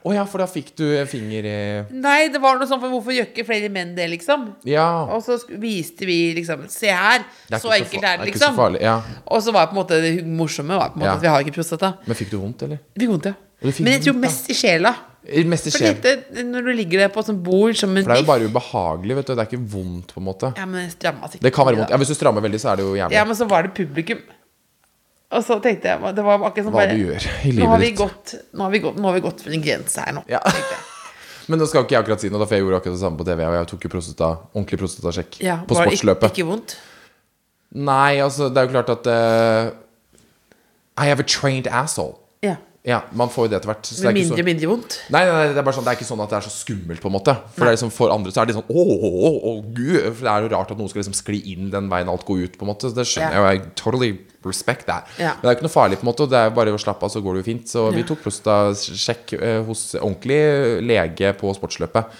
Å ja, for da fikk du finger i Nei, det var noe sånn for hvorfor gjør ikke flere menn det, liksom? Ja. Og så sk- viste vi liksom Se her, Det er så ikke enkelt fa- er det, ikke så liksom. farlig, ja. Og så var på en måte det morsomme var på en måte Ja. at vi har ikke prostata. Men fikk du vondt, eller? Vi fikk vondt, ja. Men jeg tror mest i sjela. Mest i skjell. dette, når du ligger der på sånn bord som en For det er jo bare ubehagelig, vet du. Det er ikke vondt, på en måte. Ja, men stramma sikkert. Det kan være vondt. Ja, Hvis du strammer veldig, så er det jo jævlig. Ja, men så var det publikum. Og så tenkte jeg Det var akkurat som Hva bare du gjør i nå har, livet ditt. gått, nå, har vi gått, nå har vi gått for en grense her nå. Ja. Men nå skal ikke jeg akkurat si noe, da, for jeg gjorde akkurat det samme på TV. Og jeg tok jo prostata, ordentlig prostatasjekk Ja, på var det ikke, sportsløpet. ikke vondt? Nei, altså, det er jo klart at uh, I have a trained asshole. Ja. Man får jo det etter hvert. Med mindre så... mindre vondt? Nei, nei, nei, det er bare sånn Det er ikke sånn at det er så skummelt, på en måte. For det er liksom for andre så er det sånn Åh, åh, åh, gud For det er jo rart at noen skal liksom skli inn den veien alt går ut, på en måte. Så det skjønner Ja. jeg jo. I totally respect that. Ja. Men det er jo ikke noe farlig, på en måte. Det er bare å slappe av, så går det jo fint. Så vi tok prostatasjekk eh, hos ordentlig lege på sportsløpet.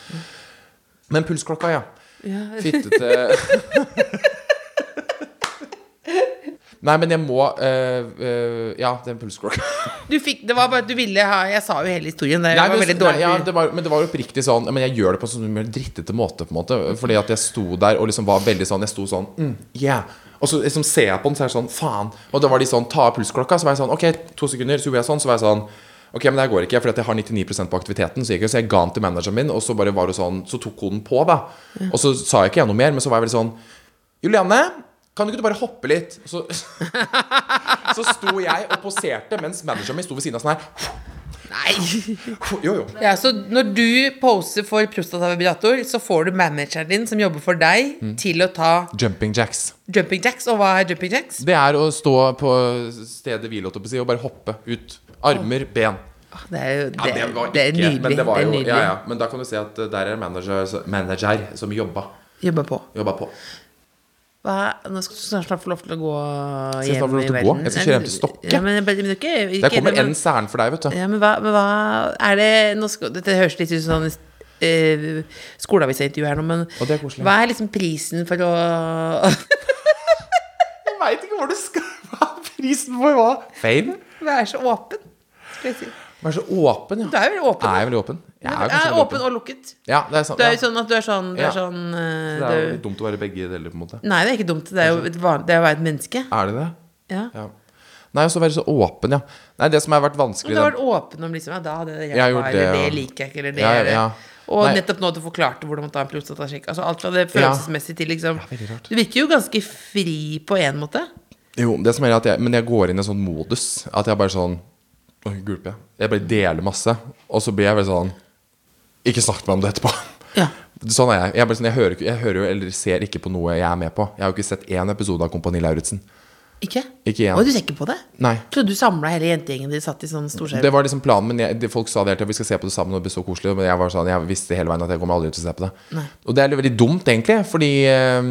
Men pulsklokka, ja. Ja. Fittete Nei, men jeg må eh, eh, Ja, den pulsklokka. Du fikk, det var bare at du ville ha Jeg sa jo hele historien. Det Nei, var det, veldig nei, dårlig. ja, det var, men det var oppriktig sånn Men jeg gjør det på en sånn drittete måte, på en måte. Fordi at jeg sto der og liksom var veldig sånn Jeg sto sånn mm, Yeah. Og så liksom ser jeg på den, så er jeg sånn Faen. Og da var de sånn Ta av pulsklokka. Så var jeg sånn Ok, to sekunder. Så gjorde jeg sånn. Så var jeg sånn Ok, men det her går ikke, fordi jeg har 99% på aktiviteten. Så, jeg, så jeg ga den til manageren min, og så bare var det sånn Så tok hun på, da. Og så sa jeg ikke jeg noe mer, men så var jeg veldig sånn Julianne, kan du ikke bare hoppe litt? Så, så sto jeg og poserte mens manageren min sto ved siden av sånn her. Nei. Jo, jo. Ja, så når du poser for prostatavibrator, så får du manageren din som jobber for deg, Mm. til å ta Jumping jacks. jumping jacks. Og hva er jumping jacks? Det er å stå på stedet hvil, og bare hoppe ut. Armer, ben. Det er jo Ja, det, var ikke, det er nydelig. Men det var det er jo, nydelig. ja, ja. Men da kan du se at uh, der er manager, manager som jobba, Jobba på. jobba på. Hva, nå skal du snart få lov til å gå hjem i verden. Jeg skal kjøre hjem til Stokke. Ja, men, men ikke, ikke, Der kommer én en særen for deg, vet du. Ja, men hva, men hva er det nå skal, Dette høres litt ut som sånn uh, skoleavisintervju her nå, men Og det er koselig. hva er liksom prisen for å Jeg veit ikke hvor du skal Hva er prisen for hva? Fame? være så åpen? Skal jeg si. Vær så åpen, ja. Du er jo åpen. Er jeg veldig åpen? Jeg er kanskje åpen og lukket. Ja, det er sant. Du er jo sånn at du er sånn, du Ja. er sånn eh, Det er jo litt dumt å være begge deler, på en måte. Nei, det er ikke dumt. Det er jo et van, det er å være et menneske. Er det det? Ja. Ja. Nei, og så være så åpen, ja. Nei, det som har vært Men vanskelig du har vært åpen om liksom, ja, da hadde Jeg hjulpet, gjort eller det, det liker jeg ikke, eller det Ja, er ja. Og Nei. nettopp nå du forklarte hvordan man tar en prostatasjekk. Altså alt fra det følelsesmessige til liksom. Du virker jo ganske fri på en måte. Jo, det som er at jeg, Men jeg går inn i en sånn modus At jeg bare sånn Oi, gulper jeg bare deler masse Og så blir jeg veldig sånn Ikke snakk med meg om det etterpå Ja. Sånn er jeg Jeg, bare sånn, jeg, hører, jeg hører jo eller ser ikke på noe jeg er med på Jeg har jo ikke sett én episode av Kompani Lauritzen Ikke? Ikke. Og du ser ikke på det? Nei Trodde du samla hele jentegjengen de satt i sånn storskjerm? Det var liksom planen, men jeg, folk sa det hele tiden Vi skal se på det sammen, og det blir så koselig Men jeg var sånn, jeg visste hele veien at jeg kommer aldri til å se på det Nei. Og det er veldig dumt egentlig Fordi eh,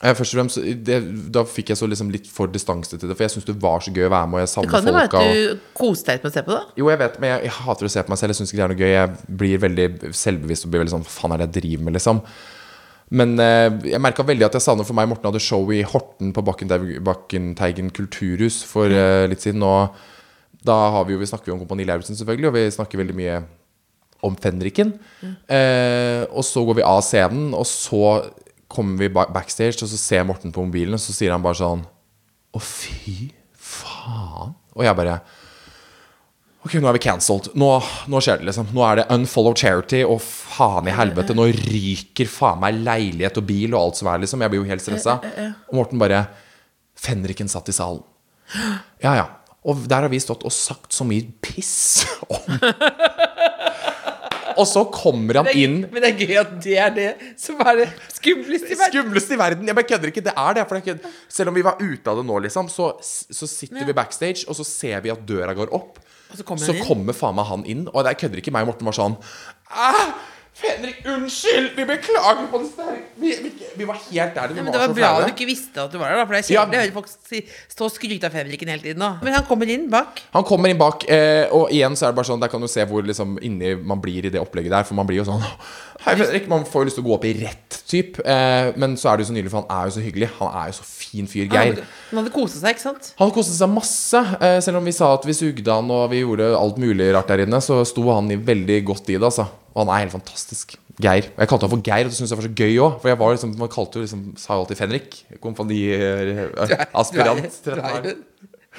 Først og fremst det, Da fikk jeg så liksom litt for distanse til det For jeg synes det var så gøy å være med Og jeg Det savner kan jo være at du koste deg med å se på det. Jo, jeg vet, men jeg, jeg hater å se på meg selv. Jeg syns ikke det er noe gøy. Jeg blir veldig selvbevisst og blir veldig sånn Hva faen er det jeg driver med, liksom? Men eh, jeg merka veldig at jeg savner for meg Morten hadde show i Horten på Bakkenteigen kulturhus for eh, litt siden. Og da har vi jo, vi snakker vi om Kompani Lauritzen, selvfølgelig, og vi snakker veldig mye om fenriken. Eh, og så går vi av scenen, og så kommer vi backstage, og så ser Morten på mobilen, og så sier han bare sånn Å, fy faen. Og jeg bare Ok, nå er vi cancelled. Nå, nå skjer det, liksom. Nå er det unfollow charity, og faen i helvete. Nå ryker faen meg leilighet og bil og alt som er, liksom. Jeg blir jo helt stressa. Og Morten bare Fenriken satt i salen. Ja, ja. Og der har vi stått og sagt så mye piss om Og så kommer han inn Men det er gøy at det er det som er det skumleste i verden. Skumleste i verden. Jeg bare kødder ikke. Det er det. For det er selv om vi var ute av det nå, liksom, så, så sitter vi backstage, og så ser vi at døra går opp. Og så kommer så kommer faen meg han inn, og jeg kødder ikke. Meg og Morten var sånn ah, Fenrik, unnskyld! Vi beklager på det sterke vi, vi, vi var helt der. Vi Ja, men det var bra du ikke visste at du var der, da, for det er Ja. kjedelig å høre folk si, stå og skryte av Fenriken hele tiden. Da. Men han kommer inn bak. Han kommer inn bak, eh, og igjen så er det bare sånn Der kan du se hvor liksom inni man blir i det opplegget der. For man blir jo sånn Hei, Fredrik. Man får jo lyst til å gå opp i rett type. Eh, men så er det jo så nydelig, for han er jo så hyggelig. Han er jo så fin fyr, Geir. Han hadde koset seg, ikke sant? Han hadde koset seg masse. Eh, selv om vi sa at vi sugde han og vi gjorde alt mulig rart der inne, så sto han i veldig godt i det, altså. Og han er helt fantastisk. Geir. Og jeg kalte han for Geir, og det syntes jeg var så gøy òg. For jeg var liksom, man kalte jo liksom, sa jo alltid Fenrik. Kompaniaspirant. Jo-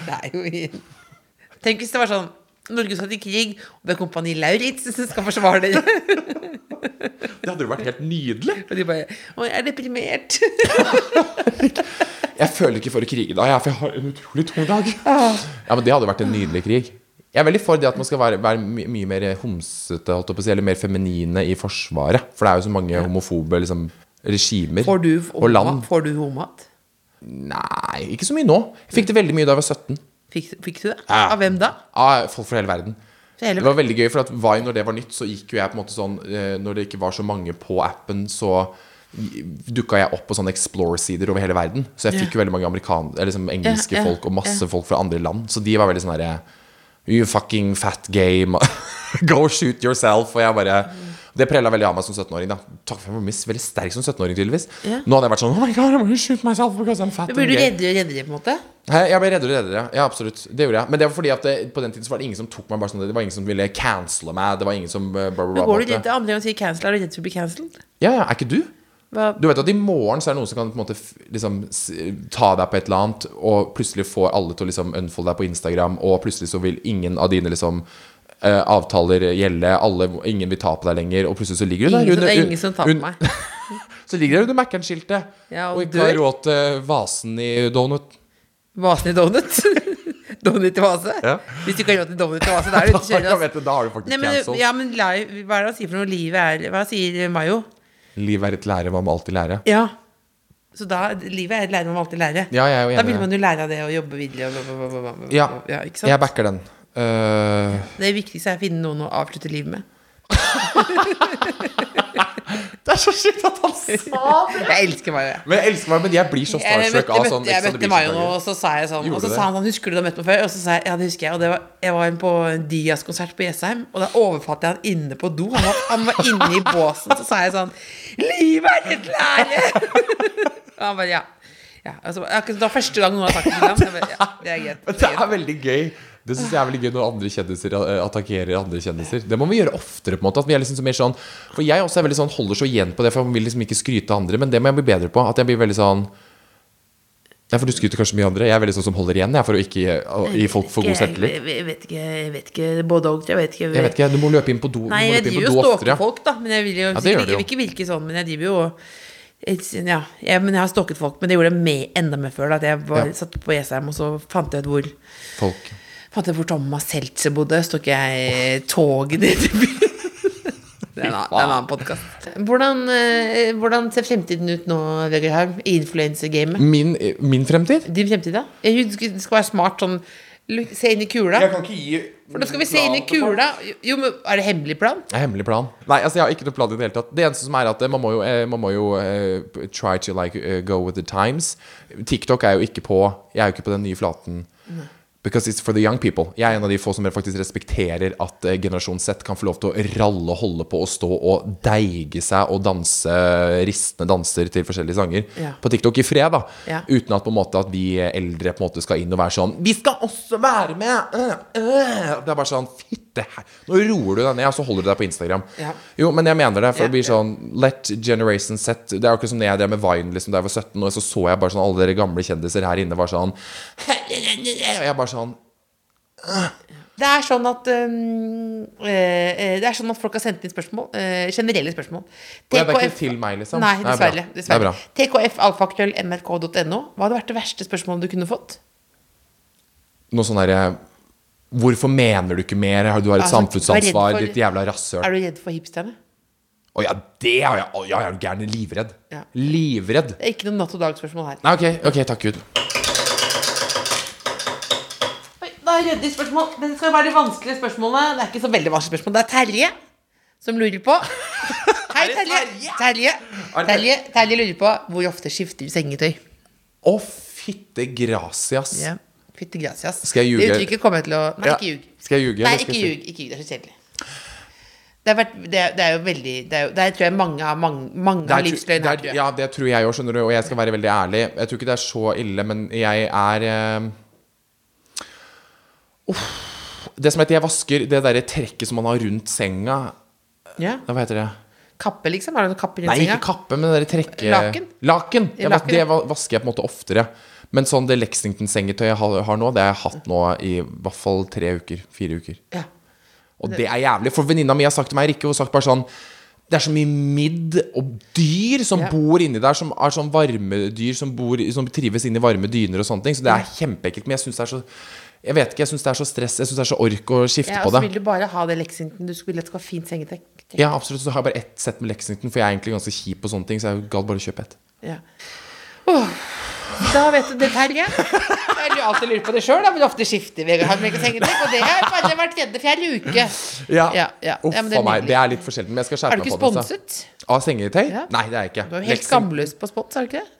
Det er jo i Tenk hvis det var sånn Norge skal til krig, og det er Kompani Lauritz som skal forsvare dere. Det hadde jo vært helt nydelig. Og de bare Å, jeg er deprimert. Jeg føler ikke for å krige da, jeg, for jeg har en utrolig tung dag. Ja, men Det hadde vært en nydelig krig. Jeg er veldig for det at man skal være, være my mye mer homsete eller mer feminine i Forsvaret. For det er jo så mange homofobe liksom, regimer Får du og land. Får du homat? Nei, ikke så mye nå. Jeg fikk det veldig mye da jeg var 17. Fikk, fikk du det? Ja. Av hvem da? Av folk fra hele verden. Det var veldig gøy, for at Vine, når det var nytt, så gikk jo jeg på en måte sånn eh, Når det ikke var så mange på appen, så dukka jeg opp på sånne Explore-sider over hele verden. Så jeg fikk jo veldig mange eller liksom engelske folk og masse folk fra andre land. Så de var veldig sånn herre You fucking fat game. Go shoot yourself. Og jeg bare Det prella veldig av meg som 17-åring. da Takk for jeg var veldig sterk som 17-åring, tydeligvis. Ja. Nå hadde jeg vært sånn Oh my god, I'm gonna shoot myself because I'm fat Blir du gay. reddere og reddere, på en måte? Jeg ble reddere og reddere. Ja, absolutt. Det gjorde jeg. Men det var fordi at det, på den tiden så var det ingen som tok meg bare sånn Det var ingen som ville cancele meg. Det var ingen som uh, bla, bla, Men går du bla. redd andre gang sier cancel? Er du redd for å bli cancelled? Ja, ja, er ikke du? Hva? Du vet at i morgen så er det noen som kan på en måte liksom ta deg på et eller annet, og plutselig får alle til å liksom unfolde deg på Instagram, og plutselig så vil ingen av dine liksom eh, avtaler gjelde, alle, ingen vil ta på deg lenger, og plutselig så ligger du der under, det er ingen som tar på meg. Så ligger du under Mækkern-skiltet, Ja, og og ikke har råd til vasen i donut. Vasen i donut. donut i vase? Ja. Hvis du ikke har råd til donut i vase, da er du ute å kjøre. Da har du faktisk Nei, men, cancelled. ja, men hva er det han sier for noe? Livet er Hva sier Mayo? Liv er et lære, man må alltid lære. Ja. Så da Livet er et lære man må alltid lære. Ja, jeg er jo Da vil man jo lære av det og jobbe videre. Og, og, og, og, Ja, ja, ikke sant? jeg backer den. Uh... Det viktigste er å finne noen å avslutte livet med. det er så sykt at han sa Jeg elsker Mayo. jeg. Men jeg elsker Mario, men jeg blir så starstruck av sånn jeg møtte Mayo nå, og så sa jeg sånn Gjorde Og så sa han sånn Husker du du har møtt meg før? Og så sa jeg ja, det husker jeg. Og det var, jeg var på en Dias-konsert på Jessheim, og da overfattet jeg han inne på do. Han var, han var inne i båsen. Så sa jeg sånn Livet er et lære! og han bare ja. ja altså, det var første gang noen har sagt det til ham. Ja, det er greit. Det er veldig gøy. Det synes jeg er veldig gøy når andre kjendiser eh, attakkerer andre kjendiser. Det må vi gjøre oftere. på en måte At vi er liksom så mer sånn For jeg også er veldig sånn holder så igjen på det, for jeg vil liksom ikke skryte av andre. Men det må jeg bli bedre på. At jeg blir veldig sånn Ja, for du skryter kanskje mye andre. Jeg er veldig sånn som holder igjen, jeg, for å ikke gi- folk for god selvtillit. Jeg, jeg vet ikke, jeg vet ikke både og. Jeg vet ikke. Jeg vet ikke, Du må løpe inn på do. Nei, jeg driver jo og stalker folk, da. Men jeg vil jo du ikke, vil ikke virke sånn. Men jeg driver jo ja, jeg, men jeg har stalket folk. Men det gjorde jeg med, enda mer før. Da, at jeg var, Ja. satt på Jessheim, og så fant jeg ut hvor Folk. Ut hvor Thomas Seltzer bodde. Stok jeg toget ned til byen. Det er en annen, podkast. Hvordan, eh, hvordan ser fremtiden ut nå, Vegard Haug? I influensergamet? Min, min fremtid? Din fremtid, da? Du skal være smart sånn Se inn i kula. Jeg kan ikke gi For da skal vi se inn i kula. Jo, men Er det hemmelig plan? Det er Hemmelig plan? Nei, altså jeg har ikke noe plan i det hele tatt. Det eneste som er at eh, man må jo, eh, man må jo uh, try to like uh, go with the times. TikTok er jo ikke på Jeg er jo ikke på den nye flaten. Because it's for the young people. Jeg er en av de få som faktisk respekterer at eh, generasjon Z kan få lov til å ralle holde på og stå og deige seg og danse ristende danser til forskjellige sanger Ja. på TikTok i fred, da. Ja. Uten at på en måte at vi eldre på en måte skal inn og være sånn Vi skal også være med! Øh, øh. Det er bare sånn Fitte her. Nå roer du deg ned, og så holder du deg på Instagram. Ja. Jo, men jeg mener det. For det blir sånn Let generation Z Det er jo ikke som det jeg drev med Vine liksom, da jeg var 17, og så så jeg bare sånn alle dere gamle kjendiser her inne var sånn Og jeg bare sånn Det er sånn at um, eh, Det er sånn at folk har sendt inn spørsmål. Uh, generelle spørsmål. Og det er ikke til meg, liksom? Nei, er dessverre. Er dessverre. tkfalfaktuellmrk.no. Hva hadde vært det verste spørsmålet du kunne fått? Noe sånn derre Hvorfor mener du ikke mer? Har- Du har et Altså, samfunnsansvar, for- ditt jævla rasshøl. Er du redd for hipsterne? Å ja, det har jeg Oh, ja, jeg er gæren. Livredd. Ja. Livredd. Det er ikke noe natt og dag-spørsmål her. Nei, ok, ok, takk Gud. Ryddig spørsmål. Det skal være de vanskelige spørsmålene. Det er ikke så veldig vanskelige spørsmål. Det er Terje som lurer på Hei, Terje. Terje. Er Terje. Terje lurer på hvor ofte skifter du sengetøy. Å, fytte gracias. Ja. Fytte gracias. Skal jeg ljuge? Det uttrykket kommer jeg til å Nei, ikke ljug. Skal jeg ljuge? Nei, ikke ljug. Ikke ljug. Det er så kjedelig. Det, vært, det, er, det er jo veldig det er, Der tror jeg mange har mange, mange Det er, livsløgn. her, er, ja, det tror jeg òg, skjønner du. Og jeg skal være veldig ærlig. Jeg tror ikke det er så ille, men jeg er uff. Det som heter jeg vasker det derre trekket som man har rundt senga Ja. Hva heter det? Kappe, liksom? Har du kapper i Nei, senga? ikke kappe, men det derre trekket Laken? Laken. Jeg, Laken, det vasker jeg på en måte oftere. Men sånn det Lexington-sengetøyet jeg har, har nå, det har jeg hatt nå i hvert fall tre uker. Fire uker. Ja. Og det er jævlig. For venninna mi har sagt til meg, Rikke, hun har sagt bare sånn Det er så mye midd og dyr som Ja. bor inni der, som er sånn varmedyr som, bor, som trives inni varme dyner og sånne ting. Så det er kjempeekkelt. Men jeg syns det er så Jeg vet ikke, jeg syns det er så stress. Jeg syns det er så ork å skifte Ja, på og så vil du bare ha det Lexington. Du vil at det skal være fint sengetrekk. Ja, absolutt. Så har jeg bare ett sett med Lexington, for jeg er egentlig ganske kjip på sånne ting. Så jeg gadd bare å kjøpe ett. Ja. Åh, da vet du det, Terje. Jeg lurer alltid lurt på det sjøl, men ofte skifter vi har med sengetrekk. Og det er bare hver tredje-fjerde uke. Ja, Ja, ja. Uff Ja, men det a meg. Det er litt for sjelden. Men jeg skal Er skjerpe meg på det. Er du ikke sponset? Av sengetøy? Ja. Nei, det er jeg ikke. Du er jo helt Lexington- skamløs på spons, er du ikke det?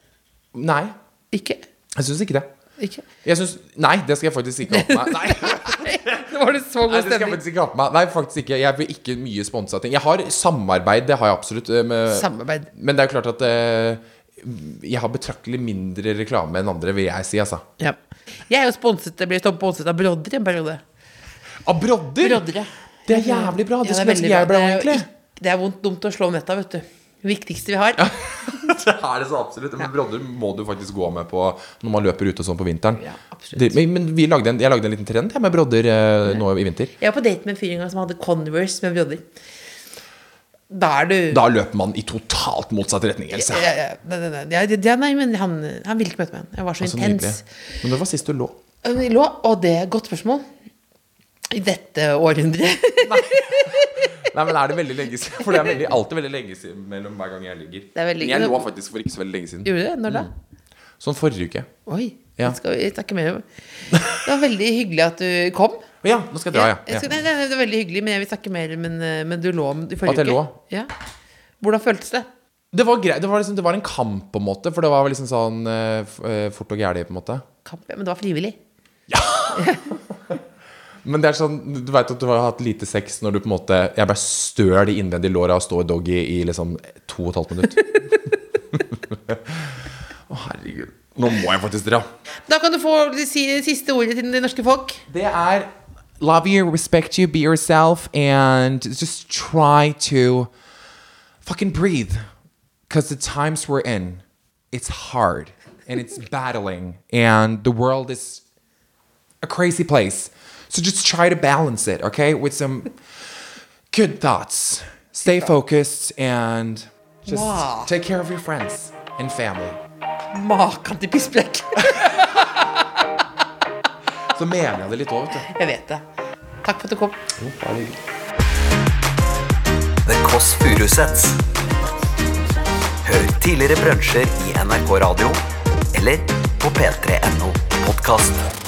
Nei, Ikke? jeg syns ikke det. Ikke? Synes, Nei, det skal jeg faktisk ikke ha på meg. Nei. Nå var det så Nei, god det skal jeg faktisk ikke ha på meg. Nei, faktisk ikke. Jeg vil ikke mye sponsa ting. Jeg har samarbeid, det har jeg absolutt. eh, Med, Samarbeid. men det er jo klart at uh, jeg har betraktelig mindre reklame enn andre, vil jeg si, altså. Ja. Jeg er jo sponset, jeg ble sponset av Brodder i en periode. Av brodder! Brodder, ja. Det er jævlig bra. Det Ja, ønske jeg bra. ble Det er. Det er vondt dumt å slå netta, vet du. Det viktigste vi har. Det er det så absolutt. Men brodder må du faktisk gå med på når man løper ute og sånn på vinteren. Ja. Det, men men vi lagde en, jeg lagde en liten trend med brodder eh, nå i vinter. Jeg var på date med en fyr en gang som hadde Converse med brodder. Da er du Da løper man i totalt motsatt retning, Else. ja, ja, nei, nei, nei, ja, ja, nei, men han, han ville ikke møte meg. Jeg var så Så nydelig. intens. Men når var sist du lå? Vi lå, og det er et godt spørsmål. I dette århundret. Nei, men er det veldig lenge siden? For det er veldig, alltid veldig lenge siden mellom hver gang jeg ligger. Det er veldig- Men jeg lå faktisk for ikke så veldig lenge siden. Gjorde du det? Når da? Sånn forrige uke. Oi, Ja. skal vi snakke mer om. Det var veldig hyggelig at du kom. Ja, nå skal jeg dra, ja. ja. skal, nei, nei, det var veldig hyggelig, men jeg vil snakke mer Men, eh, men du lå i forrige At jeg uke. lå? Ja. Hvordan føltes det? Det var greit. Det var, liksom, det var en kamp, på en måte. For det var liksom sånn uh, fort og gæli, på en måte. Kamp, ja, men det var frivillig. Men det er sånn, du vet at du har hatt lite sex når du på en måte Jeg bare støl de innvendige låra og står doggy i liksom to og et halvt minutt. Å, herregud. Nå må jeg faktisk dra. Da kan du få det siste ordet til det norske folk. Det er Love you, respect you, be yourself, and just try to fucking breathe. Because the times we're in, it's hard and it's battling, and the world is a crazy place. So just try to balance it, okay, with some good thoughts. Stay focused and just Wow. take care of your friends and family. Maken til pisspreik. Så mener jeg det litt òg, vet du. Jeg vet det. Takk for at du kom. Jo, bare hyggelig. The Kåss Furuseths. Hør tidligere brunsjer i NRK Radio eller på p3.no podkast.